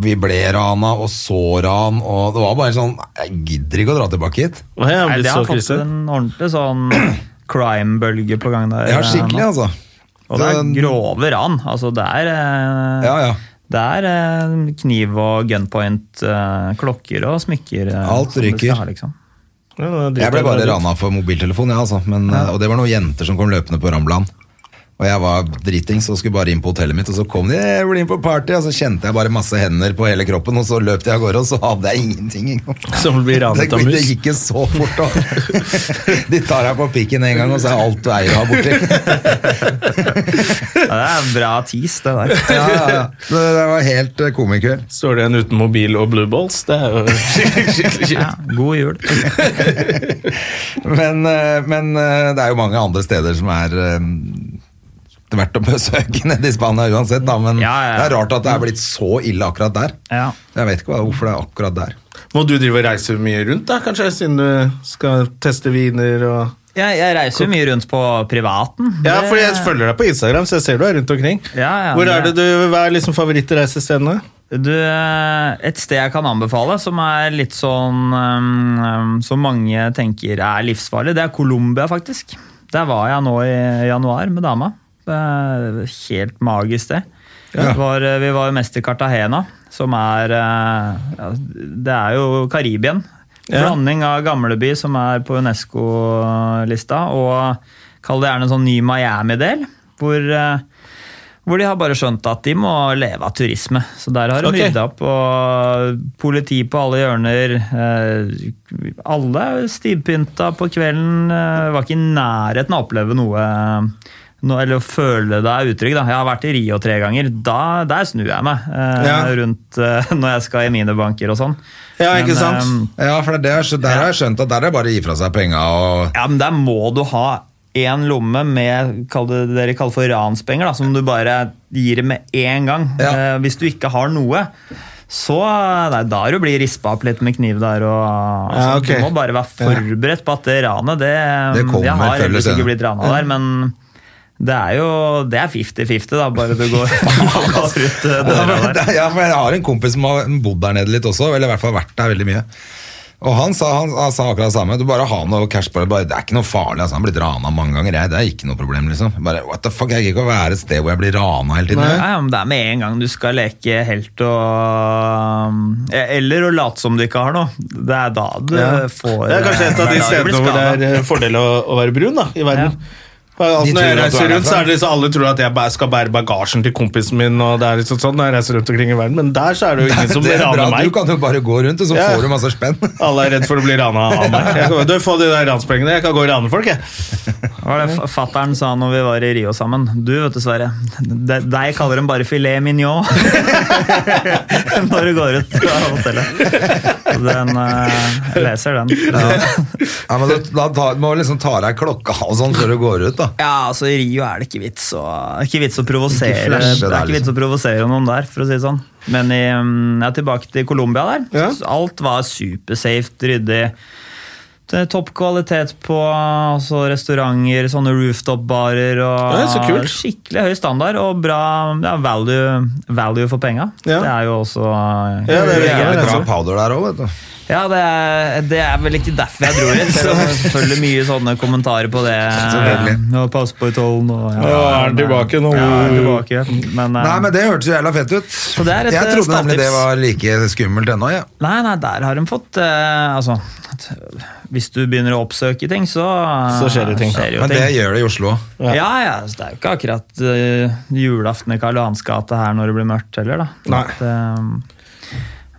vi ble rana og så ran, og det var bare sånn Jeg gidder ikke å dra tilbake hit. Nei, det har fått en ordentlig sånn crime-bølge på gang der. Ja, eh, skikkelig, altså. Og det er grove ran. Altså, det er eh, Ja, ja. Det er eh, kniv og gunpoint, eh, klokker og smykker. eh, Alt ryker. ha, liksom. Ja, Jeg ble bare rana for mobiltelefon, ja, altså. Men, Og det var noen jenter som kom løpende på Ramblan. Og jeg var dritings og skulle bare inn på hotellet mitt, og så kom de jeg ble inn på party, og så kjente jeg bare masse hender på hele kroppen, og så løp jeg av gårde, og så hadde jeg ingenting. engang. Som blir Det, ranet av det gikk jo så fort, da. De tar deg på pikken en gang, og så er alt du eier ha borti. Ja, det er en bra tis, det der. Ja, ja, ja. Det, det var helt eh, komikveld. Står det en uten mobil og blue balls? Det er jo skikkelig, skikkelig Ja, god jul. Men, eh, men eh, det er jo mange andre steder som er verdt å besøke nede i Spania uansett, da. Men Ja, ja, ja. det er rart at det er blitt så ille akkurat der. Ja. Jeg vet ikke hva- hvorfor det er akkurat der. Må du drive og reise mye rundt, da, kanskje, siden du skal teste viner og Jeg, jeg reiser jo mye rundt på privaten. Ja, Det- fordi jeg følger deg på Instagram, så jeg ser du er rundt omkring. Ja, ja, Hvor er det- du, Hva er liksom favorittreisestedene? Du, eh, et sted jeg kan anbefale, som er litt sånn um, Som mange tenker er livsfarlig, det er Colombia, faktisk. Der var jeg nå i januar med dama. Helt magisk det. Ja. Var, eh, vi var jo mest i Cartagena, som er eh, ja, Det er jo Karibien. Ja. Blanding av gamleby, som er på Unesco-lista, og kall det gjerne en sånn ny Miami-del. Hvor eh, hvor de har bare skjønt at de må leve av turisme. Så der har de okay. rydda opp, og politi på alle hjørner. Alle stivpynta på kvelden. Var ikke i nærheten av å oppleve noe noe- eller å føle deg utrygg. Da. Jeg har vært i Rio tre ganger. Da, der snur jeg meg eh, Ja. rundt eh, når jeg skal i mine banker og sånn. Ja, ikke Men, sant? eh, Ja, for det er, Der der har jeg skjønt at der er det bare å gi fra seg penga og Ja, men der må du ha én lomme med det dere kaller for ranspenger, da, som du bare gir med én gang. Ja. Eh, hvis du ikke har noe, så nei, da er du blir rispa opp litt med kniv der. Og, Ja, okay. Du må bare være forberedt på at det ranet, det, Det kommer Jeg har før eller heldigvis senere. ikke blitt rana der, men Det er jo det er 50-50, da, bare du går, går ut eh, Ja, døra men, der. ja, for jeg har en kompis som har bodd der nede litt også, eller i hvert fall vært der veldig mye. Og han sa, han, han sa akkurat det samme. Du bare har noe cash på det. Bare, det er ikke noe farlig. Altså. Han har blitt rana mange ganger. Jeg, det er ikke noe problem, liksom. Bare, what the fuck, Jeg gidder ikke å være et sted hvor jeg blir rana hele tiden. Nei, ja, men det er med en gang du skal leke helt og Eller å late som du ikke har noe. Det er da du Ja. får Det er kanskje et av de da du stedene hvor det er eh, fordel å, å være brun da, i verden. For Alltid når jeg reiser er rundt, så er det liksom, alle tror at jeg skal bære bagasjen til kompisen min, og det er liksom sånn når jeg reiser rundt omkring i verden, men der så er det jo ingen som det bra. raner Du kan jo bare gå rundt, og så Ja. får du masse spenn. Alle er redd for å bli rana av meg. Jeg kan, du får de der ranspengene, jeg kan gå og rane folk, jeg. Hva var det Fattern sa når vi var i Rio sammen? Du, vet du, Sverre. de- Deg kaller de bare filet mignon når du går ut av hotellet. Den, uh, leser den. Ja, men da, da må du liksom ta deg klokka og sånn før du går ut, da. Ja, altså I Rio er det ikke vits å, ikke vits å provosere Ikke flashe Det er ikke vits å provosere noen der, for å si det sånn. Men i, mm, jeg er tilbake til Colombia der. Ja. Alt var supersafe, ryddig. Det er Topp kvalitet på altså restauranter, sånne rooftop-barer. og Ja, så kult. Skikkelig høy standard og bra ja, value, value for penga. Ja. Det er jo også Ja, det er Det det. er Ja, bra altså. powder der òg, vet du. Ja, det er, det er vel ikke derfor jeg dro hit. Selv om det er selvfølgelig mye sånne kommentarer på det. Ja, pass på i tollen og Ja, er den tilbake nå? Ja, er tilbake. Men, eh, Nei, men det hørtes jo jævla fett ut. Så det er et, jeg eh, trodde nemlig det var like skummelt ennå, ja. nei, nei, der har de fått eh, Altså, hvis du begynner å oppsøke ting, så Så skjer det ting. jo Men det ting. gjør det i Oslo òg. Ja, ja, så det er jo ikke akkurat uh, julaften i Karl Johans gate her når det blir mørkt heller, da. Nei. At, eh,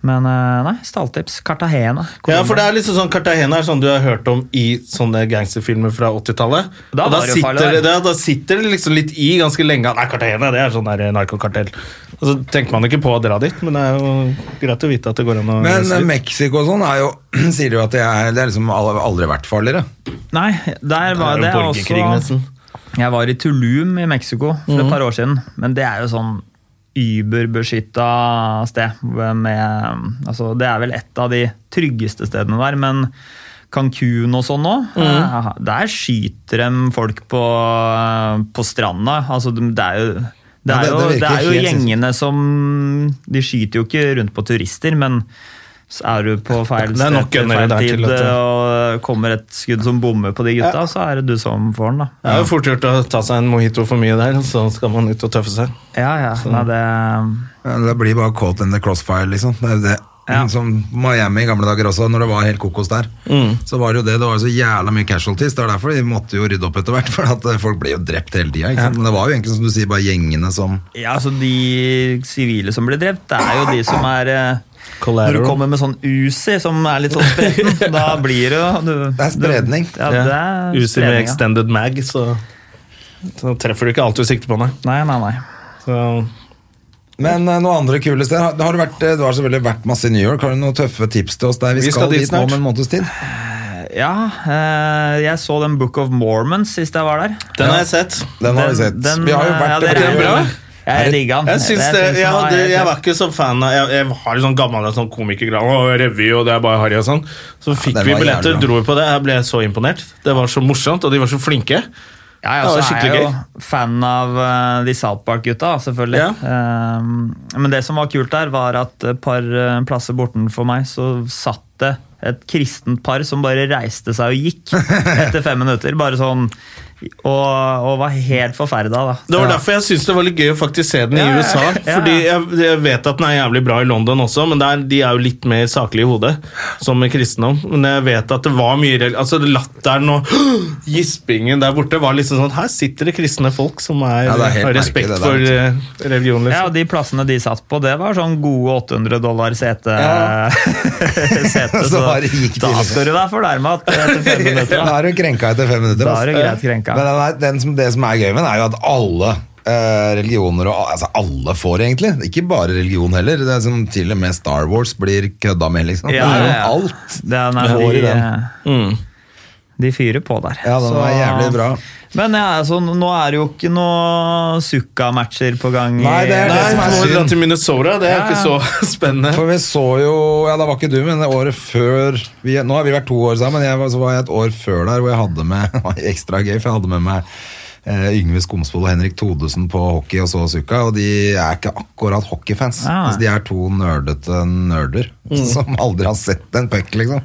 men eh, nei, stalltips. Cartagena. Ja, for det er liksom sånn Cartagena er sånn du har hørt om i sånne gangsterfilmer fra 80-tallet. Da da, da, da sitter det liksom litt i ganske lenge. Nei, Cartagena det er sånn der narkokartell. Og så tenker man ikke på å dra dit, men det er jo greit å vite at det går an å Men. Mexico og sånn er jo sier du jo at det er, det er liksom aldri vært farligere. Nei, der var Det er det også nesten. Jeg var i Tulum i Mexico for et par år siden, men det er jo sånn überbeskytta sted. Med, altså, det er vel et av de tryggeste stedene der, men Cancún og sånn òg, der skyter de folk på, på stranda. Altså, det er jo det er, jo, det det er jo gjengene som De skyter jo ikke rundt på turister, men så er du på feil sted til feil tid, at og kommer et skudd som bommer på de gutta, så er det du som får den, da. Det er jo fort gjort å ta seg en mojito for mye der, så skal man ut og tøffe seg. Ja, ja. Nei, det Ja, det blir bare caught in the crossfire, liksom. Det er det. Ja. Som Miami i gamle dager også, når det var helt kokos der. Så var det jo det, det var jo så jævla mye casualties. Det var derfor de måtte jo rydde opp etter hvert, for at eh, folk ble jo drept hele tida. sant? Men det var jo egentlig som du sier, bare gjengene som Ja, altså De sivile som ble drept, det er jo de som er eh, Når du kommer med sånn Uzi som er litt sånn spretten, da blir det jo du- Det er spredning. Ja, det er Uzi med ja. extended mag, så, så treffer du ikke alt du sikter på, nei. Nei, nei, nei. Så, Men uh, noe andre kule steder? Har, har du, vært, eh, du har selvfølgelig vært masse i New York. Har du noen tøffe tips til oss der? Vi, Vi skal, skal dit dit nå snart. om en måneds tid. Ja, eh, jeg så den Book of Mormons sist jeg var der. den har jeg sett. Den har vi sett. den, vi har jo vært ja, det der. Jeg digga den. Jeg, det, jeg, jeg, hadde, jeg var ikke så fan av Jeg, jeg har en sånn gammel sånn komikergran og revy, og det er bare harry og sånn. Så fikk ja, vi billetter, dro vi på det. Jeg ble så imponert. Det var så morsomt, og de var så flinke. Ja, jeg også er jeg jo fan av uh, de South Park-gutta, selvfølgelig. Ja. Uh, men det som var kult der, var at et par uh, plasser bortenfor meg så satt det et kristent par som bare reiste seg og gikk etter fem minutter. Bare sånn Og, og var helt forferda, da. Det var derfor jeg syntes det var litt gøy å faktisk se den i Ja, ja, USA. ja. Fordi jeg, jeg vet at den er jævlig bra i London også, men der, de er jo litt mer saklige i hodet, som med kristendom. Men jeg vet at det var mye Altså Latteren og gispingen der borte var liksom sånn Her sitter det kristne folk som er, Ja, er har respekt for eh, religion. Ja, Liksom. og De plassene de satt på, det var sånn gode 800 dollar sete. Ja. sete Så så da skal du være fornærma etter fem minutter. Da Da. er du krenka etter fem minutter. Da er du greit krenka. Men den er, den som, det som er gøy med den, er jo at alle eh, religioner og altså alle får, egentlig. Ikke bare religion heller. Det er som Til og med Star Wars blir kødda med, liksom. Ja, det er jo ja, ja. alt. Det er, nei, Får i de, den. Mm. De fyrer på der. Ja, den Så- er jævlig bra. Men ja, altså, nå er det jo ikke noe Sukka-matcher på gang. Nei, det er det Nei, som er dra synd. til Minnesota. Det er Ja. ikke så spennende. For vi så jo Ja, da var ikke du, men det året før vi, Nå har vi vært to år sammen, jeg så var jeg et år før der hvor jeg hadde med det var ekstra gøy, for jeg hadde med meg Yngve Skomsvold og Henrik Todesen på hockey og så Suka, og de er ikke akkurat hockeyfans. Ah. Altså, de er to nerdete nerder som aldri har sett en puck, liksom.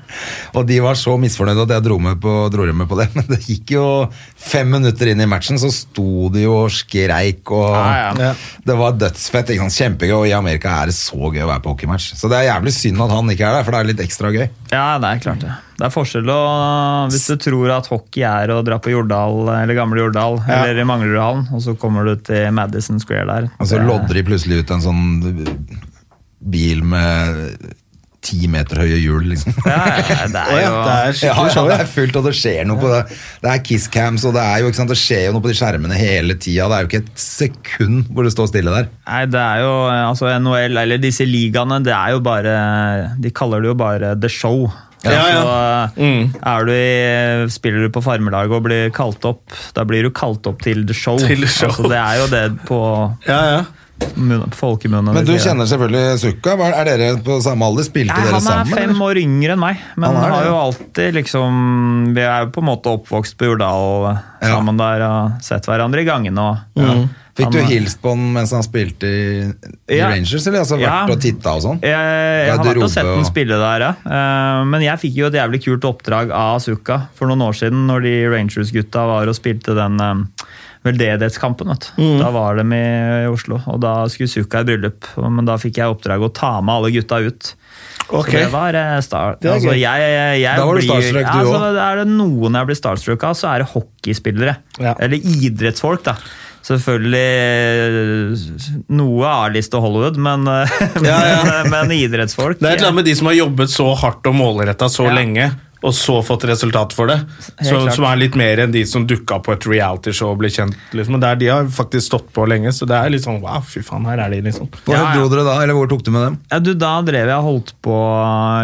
Og de var så misfornøyde at jeg dro, med på, dro med på det. Men det gikk jo fem minutter inn i matchen, så sto de jo og skreik, og Ja, ja. det var dødsfett. Ikke sant? Kjempegøy, og i Amerika er det så gøy å være på hockeymatch. Så det er jævlig synd at han ikke er der, for det er litt ekstra gøy. Ja, det er klart det. Det er forskjell å Hvis du tror at hockey er å dra på Jordal, eller gamle Jordal, eller i Manglerudhallen, og så kommer du til Madison Square der. Og så Det- lodder de plutselig ut en sånn bil med ti meter høye hjul, liksom. Ja, ja, det er jo det er Ja, ja, det er fullt, og det skjer noe på det. Det er kisscams, og det er jo, sant, det skjer jo noe på de skjermene hele tida. Det er jo ikke et sekund hvor det står stille der. Nei, det er jo altså NHL, eller disse ligaene, det er jo bare De kaller det jo bare The Show. Ja, ja. Så Mm. er du i, spiller du på farmelaget og blir kalt opp, da blir du kalt opp til The Show. Til The Show. Altså, det er jo det på Ja, ja. folkemunne. Men du kjenner selvfølgelig Sukka. Er dere på samme alder? Spilte Nei, dere han er fem eller? år yngre enn meg, men Han har jo alltid liksom Vi er jo på en måte oppvokst på Jordal Ja. sammen der og sett hverandre i gangene. Og, Mm. Fikk du hilst på han mens han spilte i, i Ja. Rangers, eller altså Ja. vært og titta og sånn? Jeg, jeg har vært og sett han spille der, ja. Uh, Men jeg fikk jo et jævlig kult oppdrag av Suka for noen år siden, når de Rangers-gutta var og spilte den eh, veldedighetskampen. vet du. Mm. Da var de i Oslo, og da skulle Suka i bryllup. Men da fikk jeg oppdrag å ta med alle gutta ut. Okay. Så det var eh, start. Det altså, jeg, jeg, jeg Da var du blir- starstruck, du ja, altså. Er det noen jeg blir starstruck av, så er det hockeyspillere. Ja. Eller idrettsfolk, da. Selvfølgelig noe A-liste Hollywood, men, Ja, ja. men, men idrettsfolk Det er et eller annet med de som har jobbet så hardt og målretta så Ja. lenge, og så fått resultat for det. Så, som er litt mer enn de som dukka på et realityshow og ble kjent. Liksom. Og Der de har faktisk stått på lenge, så det er litt sånn wow, fy faen, her er de, liksom. Hvor Ja, ja. dro dere da, eller hvor tok du med dem? Ja, du, Da drev jeg og holdt på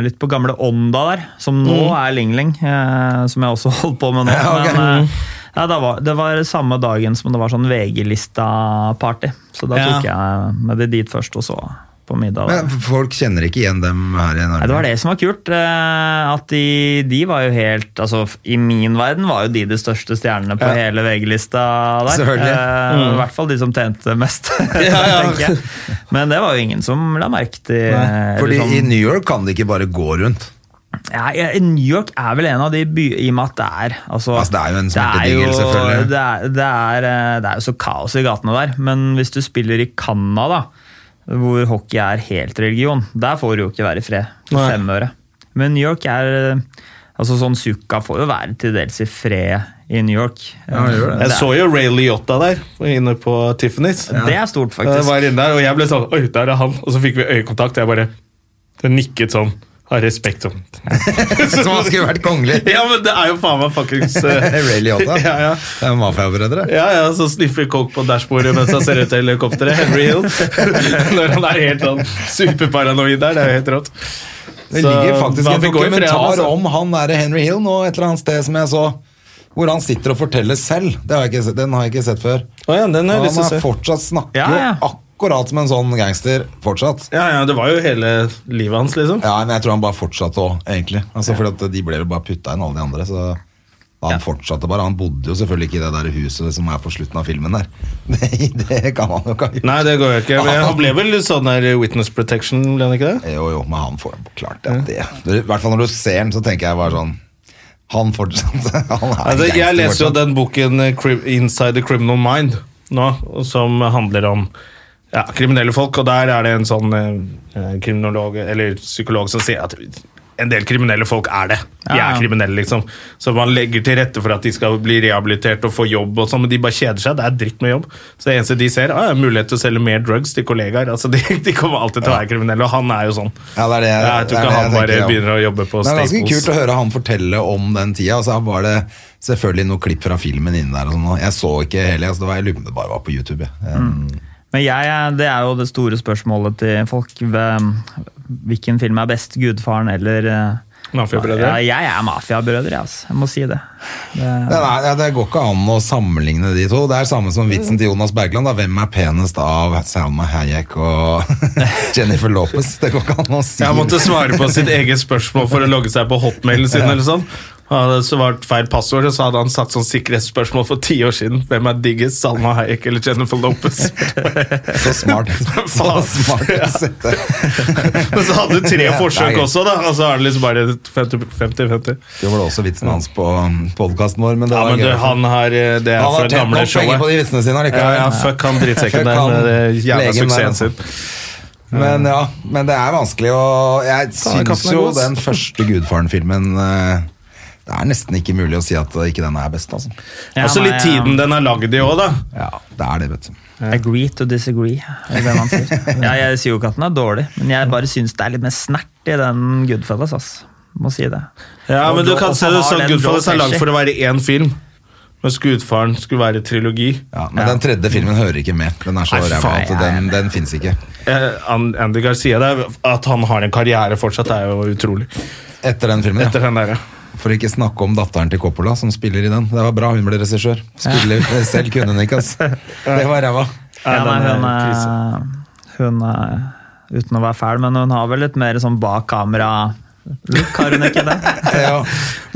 litt på gamle Ånda der, som nå er Ling Ling. Eh, som jeg også holdt på med nå. Ja, ok. Men eh, ja, det var, det var samme dagen som det var sånn VG-lista-party. Så da tok jeg med det dit først, og så på middag. Men Folk kjenner ikke igjen dem her i Norge. Nei, det var det som var kult. eh, At de, de var jo helt altså I min verden var jo de de største stjernene på Ja. hele VG-lista der. Eh, I hvert fall de som tjente mest, Ja, ja. tenker jeg. Men det var jo ingen som la merke til Fordi sånn- i New York kan de ikke bare gå rundt. Ja, New York er vel en av de by I og med at det er altså, Altså, det er jo en er smertedigel, selvfølgelig. Det er, det, er, eh, det er jo så kaos i gatene der. Men hvis du spiller i Canada, hvor hockey er helt religion, der får du jo ikke være i fred. Femøre. Fem øre. Men New York er eh, altså sånn Suka får jo være til dels i fred i New York. Ja. Jeg så jo Ray Liotta der, inne på Tiffany's. Det er stort, Jeg faktisk. var inne der, og jeg ble sånn Oi, der er han! Og så fikk vi øyekontakt, og jeg bare Det nikket sånn. Har respekt. Som han skulle vært kongelig. Ja, men det er jo faen meg fuckings eh, Ray Liotta. Ja, ja. Det er mafiabrødre. Ja, ja, så sniffer coke på dashbordet mens han ser ut til helikopteret. Henry Hill. Når han er helt sånn superparanoid der. Det er jo helt rått. Det ligger faktisk så, en dokumentar dokumentar altså. om han der Henry Hill nå et eller annet sted som jeg så. Hvor han sitter og forteller selv. Det har jeg ikke den har jeg ikke sett før. Oh, ja, den har jeg lyst til Han er fortsatt snakker Ja, ja. jo akkurat som en sånn gangster. Fortsatt. Ja, ja, det var jo hele livet hans, liksom. Ja, men jeg tror han bare fortsatte òg, egentlig. Altså, fordi at De ble jo bare putta inn, alle de andre. Så han fortsatte bare. Han bodde jo selvfølgelig ikke i det der huset som er på slutten av filmen der. Det, det kan han jo ikke ha gjort. Nei, det går jo ikke. Men han ble vel sånn der witness protection, ble han ikke det? Jo, jo, men han får klart det. det. I hvert fall når du ser den, så tenker jeg bare sånn Han fortsatt Han er Altså, jeg leser jo den boken eh, Inside the Criminal Mind nå, som handler om ja, kriminelle folk, og der er det en sånn eh, kriminolog eller psykolog som sier at en del kriminelle folk er det. De er kriminelle, liksom. Så man legger til rette for at de skal bli rehabilitert og få jobb, og sånn, men de bare kjeder seg. Det er dritt med jobb. Så det eneste de ser, ah, er mulighet til å selge mer drugs til kollegaer. Altså, de, de kommer alltid til å være kriminelle, og han er jo sånn. Ja, det er det, Jeg tror det er ikke han bare begynner å jobbe på Staples. Det er ganske kult å høre han fortelle om den tida. Og så var det selvfølgelig noen klipp fra filmen inne der. Og sånn, jeg så ikke hele, altså, det var, jeg lurer på om det bare var på YouTube. Ja. Um, Men jeg, det er jo det store spørsmålet til folk. Hvilken film er best? 'Gudfaren' eller eh, Mafiabrødre. Ja, jeg er mafiabrødre, altså. Jeg må si det. det det, er, det går ikke an å sammenligne de to. Det er samme som vitsen til Jonas Bergland. Da. Hvem er penest av Salma Hayek og Jennifer Lopez? Det går ikke an å si. Jeg måtte svare på sitt eget spørsmål for å logge seg på hotmailen sin. eller sånn. Hadde svart feil passord, og så hadde han satt sånn sikkerhetsspørsmål for ti år siden. Hvem er diggest, Salma Hayek eller Jennifer Lopez? Så smart. Så smart sette. Men så hadde du tre forsøk også, da. Og så er det liksom bare 50-50. Det var da også vitsen hans på podkasten vår, men det Ja, men du, han har eh, Det er Han har tjent nok penger på de vitsene sine Ja, allikevel. ja, fuck han drittsekken der med det jævla suksessen altså. sin. Men ja, men det er vanskelig å Jeg syns jo den første Gudfaren-filmen eh, Det er nesten ikke mulig å si at ikke den er best, altså. Ja, Også nei, litt tiden den er lagd i òg, da. Ja, det er det, vet du. Agree to disagree, er det man sier. Ja, jeg sier jo ikke at den er dårlig, men jeg bare syns det er litt mer snert i den Goodfellas. ass. Må si det. Ja, Og men du kan se det sånn Goodfellas er lagd for å være én film. Mens Gudfaren skulle være trilogi. Ja, men den tredje filmen hører ikke med. Den er så ræva faen, at den, den fins ikke. Eh, An- Andy Garcia, det er, at han har en karriere fortsatt, er jo utrolig. Etter den filmen, Etter ja. den der, For ikke snakke om datteren til Coppola, som spiller i den. Det var bra hun ble regissør. Spiller selv kunne hun ikke, ass. Det var ræva. Ja, den er hun er, hun er Uten å være fæl, men hun har vel litt mer sånn bak kamera-look, har hun ikke det? Ja.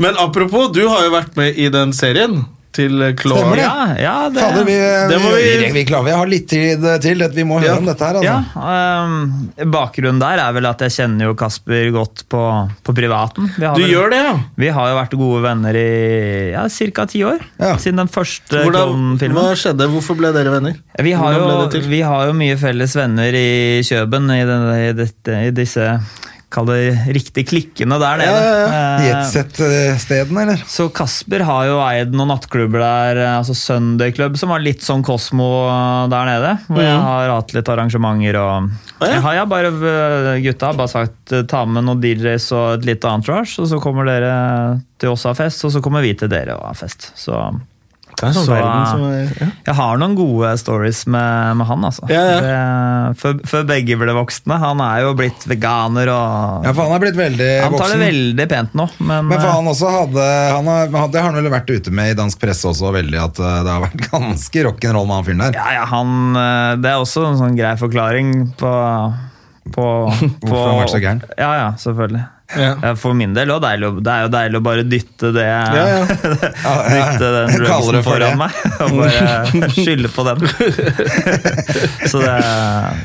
Men apropos, du har jo vært med i den serien til Kloa. Stemmer det. Ja, ja, det, Fader, vi, Det må vi, vi- vi, vi, klarer, vi har litt tid til. Vi må høre Ja. om dette her. Altså. Ja, um, Bakgrunnen der er vel at jeg kjenner jo Kasper godt på, på privaten. Vi har Du vel- gjør det, ja? Vi har jo vært gode venner i ja, ca. ti år. Ja. Siden den første Klovn-filmen. hva skjedde? Hvorfor ble dere venner? Vi har, jo, vi har jo mye felles venner i Kjøben, i, denne, i, dette, i disse Kall det riktig klikkene der nede. Ja, ja, ja. Jetsett-stedene, eller? så Kasper har jo eid noen nattklubber der, eh, altså Sunday Club, som var litt sånn Kosmo der nede. Hvor jeg har hatt litt arrangementer og jeg har bare, eh, Gutta har bare sagt eh, ta med noen DJs og et lite entourage, og så kommer dere til oss og har fest, og så kommer vi til dere og har fest. Så sånn Så, som er ja. jeg har noen gode stories med, med han, altså. Ja, ja. Før, før begge ble voksne. Han er jo blitt veganer og Ja, for han er blitt veldig Han tar det veldig pent nå, men, Men for eh, han også hadde han har, Det har han vel vært ute med i dansk presse også, veldig at eh, det har vært ganske rock'n'roll med han fyren der. Ja, ja, han eh, Det er også en sånn grei forklaring på, på, på Hvorfor han har vært så gæren. Ja, ja, selvfølgelig. Ja. For min del også deilig, det er jo deilig å bare dytte det Ja, ja. Dytte den rømsen det det. foran meg og bare skylde på den. Så det,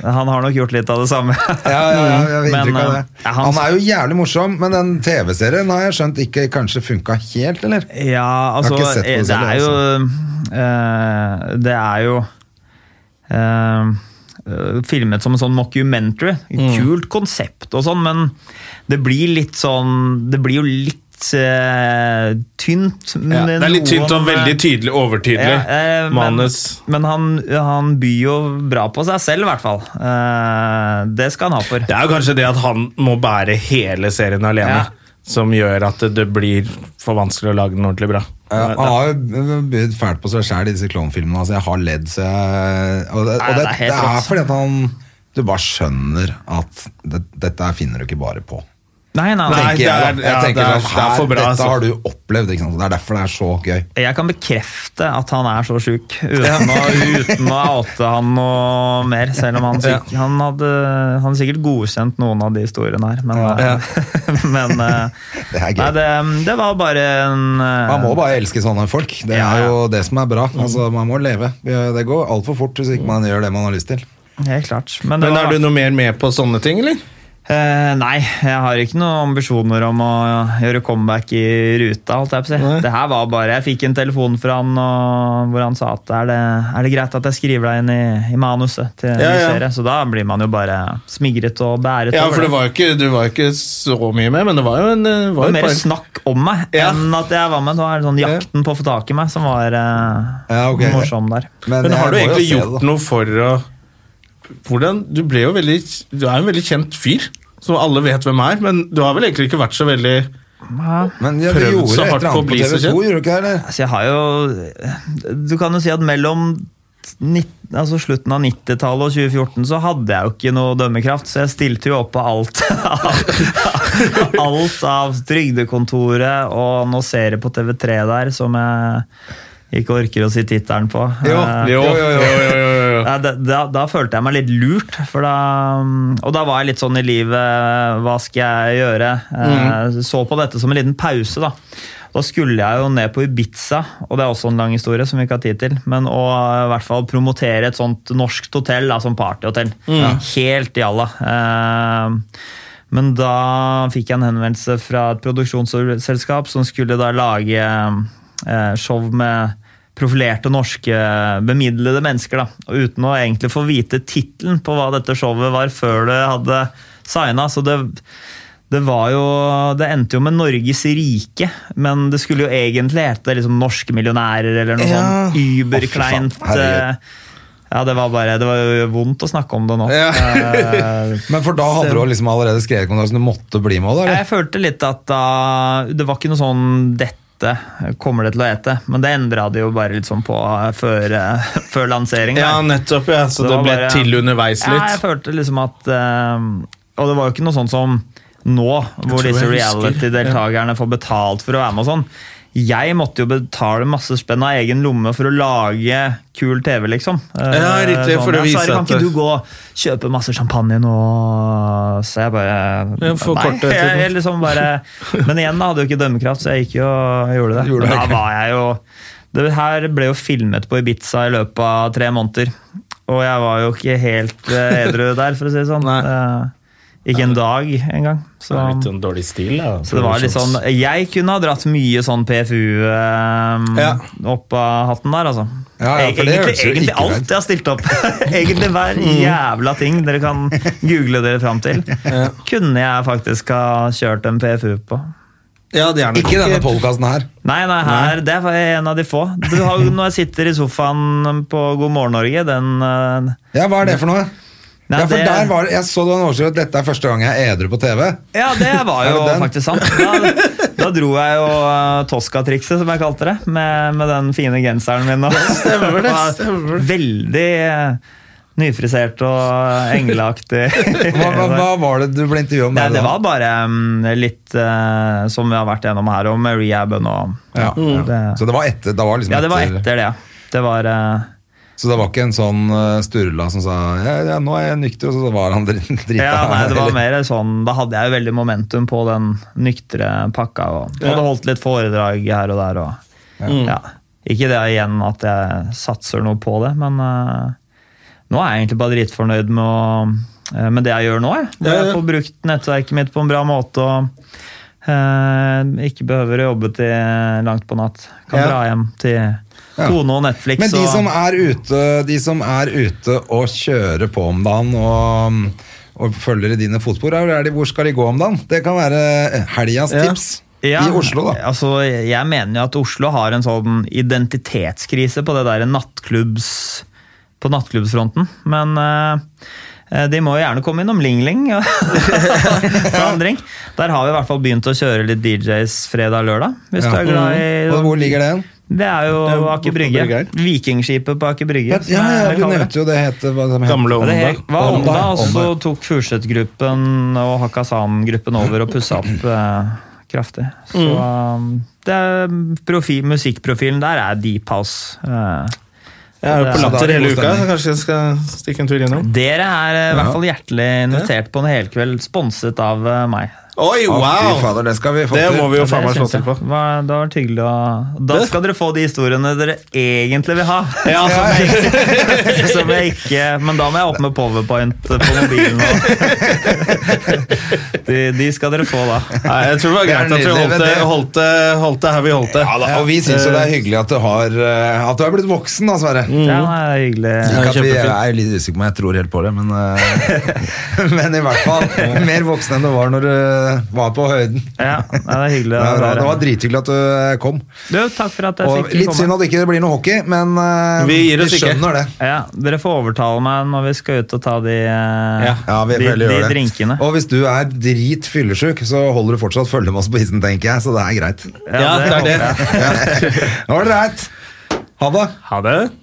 han har nok gjort litt av det samme. Ja, jeg har Men, av det. eh, han- Han er jo jævlig morsom, men den TV-serien har jeg skjønt ikke kanskje funka helt, eller? Ja, altså det, sett på det det, er jo eh, Det er jo eh, eh, filmet som en sånn mockumentary. Mm. Kult konsept og sånn, men det blir litt sånn Det blir jo litt uh, tynt. Ja, det er litt tynt og veldig tydelig, overtydelig. Ja, uh, Manus. men han, han byr jo bra på seg selv, i hvert fall. Uh, det skal han ha for. Det er jo kanskje det at han må bære hele serien alene, Ja. som gjør at det, det blir for vanskelig å lage den ordentlig bra. Han har jo bydd fælt på seg sjæl i disse klovnfilmene. Altså, jeg har ledd, så jeg Og det, og det, det er fordi at han Du bare skjønner at det, dette finner du ikke bare på. Nei, nei, Nei, Tenker det jeg, er- ja, jeg tenker det er- sånn, det er for bra, Dette altså. har du opplevd, ikke sant? det er derfor det er så gøy. Jeg kan bekrefte at han er så sjuk, uten, uten å oute han noe mer. Selv om han, sikk- han, hadde, han hadde sikkert godkjent noen av de historiene her. Men, Ja. men eh, Det er gøy. nei, det, det var bare en eh, Man må bare elske sånne folk. Det er ja. jo det som er bra. Altså, man må leve. Det går altfor fort hvis ikke man gjør det man har lyst til. Helt klart. Men, det Men var, er du noe mer med på sånne ting, eller? Eh, nei, jeg har ikke noen ambisjoner om å gjøre comeback i ruta. holdt jeg på å si. Nei. Det her var bare, Jeg fikk en telefon fra han og, hvor han sa at er det, er det greit at jeg skriver deg inn i, i manuset til Ja, ja. serie. Så da blir man jo bare smigret og bæret Ja, for det var ikke, du var ikke så mye med, men det var jo en det Det var var mer par- snakk om meg Ja. enn at jeg var med. Det var sånn jakten på å få tak i meg som var uh, Ja, ok. morsom der. Men men har du egentlig gjort det, noe for å hvordan, Du ble jo veldig Du er jo en veldig kjent fyr, som alle vet hvem er, men du har vel egentlig ikke vært så veldig Men ja, Prøvd gjorde så hardt på å bli så TV 2, kjent. gjorde du ikke det? Altså, jeg har jo Du kan jo si at mellom nitt- altså slutten av 90-tallet og 2014 så hadde jeg jo ikke noe dømmekraft, så jeg stilte jo opp på alt. alt av Trygdekontoret og nå ser jeg på TV3 der som jeg ikke orker å si tittelen på. Jo, Eh, Jo, jo, jo, jo, jo, jo. Ja, da, da, da følte jeg meg litt lurt, for da, og da var jeg litt sånn i livet Hva skal jeg gjøre? Mm. Så på dette som en liten pause, da. Da skulle jeg jo ned på Ibiza, og det er også en lang historie som vi ikke har tid til. Men å i hvert fall promotere et sånt norskt hotell da, som partyhotell. Helt jalla. Eh, men da fikk jeg en henvendelse fra et produksjonsselskap som skulle da lage eh, show med profilerte norske bemidlede mennesker. da, og Uten å egentlig få vite tittelen på hva dette showet var før det hadde signa. Så det, det var jo Det endte jo med Norges rike, men det skulle jo egentlig hete liksom Norske millionærer eller noe Ja. sånn überkleint. Eh, ja, det var bare, det var jo vondt å snakke om det nå. Ja. Eh, Men for da hadde du liksom allerede skrevet kontrakt, så du måtte bli med eller? jeg følte litt at da Det var ikke noe sånn 'dette kommer det til å ete', men det endra det jo bare litt sånn på eh, før, eh, før lansering. Ja, nettopp, ja. Så Det det ble bare- til underveis litt? Ja, jeg følte liksom at eh, Og det var jo ikke noe sånn som nå, hvor disse reality-deltakerne får betalt for å være med og sånn. Jeg måtte jo betale masse spenn av egen lomme for å lage kul TV, liksom. Eh, Ja, riktig, for å ja, vise at... kan ikke du gå og kjøpe masse champagne nå? Så jeg bare jeg Nei, jeg, jeg liksom bare Men igjen, da hadde jo ikke dømmekraft, så jeg gikk jo og gjorde det. Gjorde det, da var jeg jo Det her ble jo filmet på Ibiza i løpet av tre måneder. Og jeg var jo ikke helt eh, edru der, for å si det sånn. Nei. Ikke en dag engang. Så, Det er litt sånn dårlig stil, da. så det var litt sånn Jeg kunne ha dratt mye sånn PFU eh, Ja. opp av hatten der, altså. Ja, ja, for det egentlig egentlig ikke alt jeg har stilt opp. egentlig hver jævla ting dere kan google dere fram til. Kunne jeg faktisk ha kjørt en PFU på. Ja, det er nok Ikke denne podkasten her. Nei, nei, her, det er en av de få. Du har, når jeg sitter i sofaen på God morgen Norge, den eh, Ja, hva er det for noe? Nei, ja, for det- der var Jeg så det var en overskrift at dette er første gang jeg er edru på TV. Ja, det var jo det faktisk sant. Da, da dro jeg jo uh, Tosca-trikset, som jeg kalte det, med, med den fine genseren min. Og, stemmer det, stemmer. Veldig uh, nyfrisert og engleaktig. Hva, hva, hva var det du ble intervjua om? Det da? var bare um, litt uh, som vi har vært gjennom her, om rehaben og ja, ja. det, Så det var etter? Det var liksom Ja, det var etter det. Det var uh, Så det var ikke en sånn uh, Sturla som sa ja, ja, 'nå er jeg nykter', og så var han dr- drita? Ja, nei, det var eller? mer sånn Da hadde jeg jo veldig momentum på den nyktre pakka. Og hadde holdt litt foredrag her og der. Og, ja. Ikke det igjen at jeg satser noe på det, men uh, nå er jeg egentlig bare dritfornøyd med, å, eh, med det jeg gjør nå. Jeg, Ja, ja. jeg får brukt nettverket mitt på en bra måte og eh, ikke behøver å jobbe til langt på natt. Kan Ja. dra hjem til kone og Netflix. Men de og, som, ute, de som er ute og kjører på om dagen og, og følger i dine fotspor, hvor skal de gå om dagen? Det kan være helgas Ja. tips Ja, i Oslo, da. Altså, jeg mener jo at Oslo har en sånn identitetskrise på det der nattklubbs på nattklubbsfronten. Men uh, de må jo gjerne komme innom Ling Ling Ja. Der har vi i hvert fall begynt å kjøre litt DJs fredag-lørdag. Hvis Ja. du er glad i Og hvor ligger det? Det er jo Det er Aker på Brygge. Vikingskipet på Aker Brygge. Ja, ja, ja, du nevnte jo det het hva de. Gamle Onda det var Onda, og så tok Furseth-gruppen og Hakkasan-gruppen over og pussa opp eh, kraftig. Så mm. det er profil, musikkprofilen der er deep house. eh. Jeg er jo på Latter er hele uka, så kanskje jeg skal stikke en tur innom. Dere er eh, i hvert fall hjertelig invitert på en helkveld, sponset av eh, meg. Oi, wow! Fy fader, det skal vi få Det til. må vi jo faen det meg slå til på. Hva- Det var vært hyggelig å Da skal dere få de historiene dere egentlig vil ha. Ja, som, jeg, som jeg ikke Men da må jeg opp med powerpoint på mobilen. Og. De, de skal dere få, da. Nei, jeg tror det var greit at vi holdt det, holdt det, holdt det her vi holdt det. Ja, da, og vi syns jo det er hyggelig at du har eh, At du er blitt voksen, da, Sverre. Det er hyggelig. Ikke at vi er litt usikre på om jeg tror helt på det, men eh, Men i hvert fall mer voksen enn du var når du var på høyden. Ja, det er hyggelig Det var, det var drithyggelig at du eh, kom. Du, takk for at jeg Og fikk litt synd at det ikke blir noe hockey, men eh, Vi gir oss ikke. skjønner det. Ja, dere får overtale meg når vi skal ut og ta de, eh, Ja. Vi de, de drinkene. Og hvis du er drit fyllesyk, så holder du fortsatt følge med oss på isen, tenker jeg. Så det er greit. Ja, det er det. jeg. greit. Ha det. Ha det.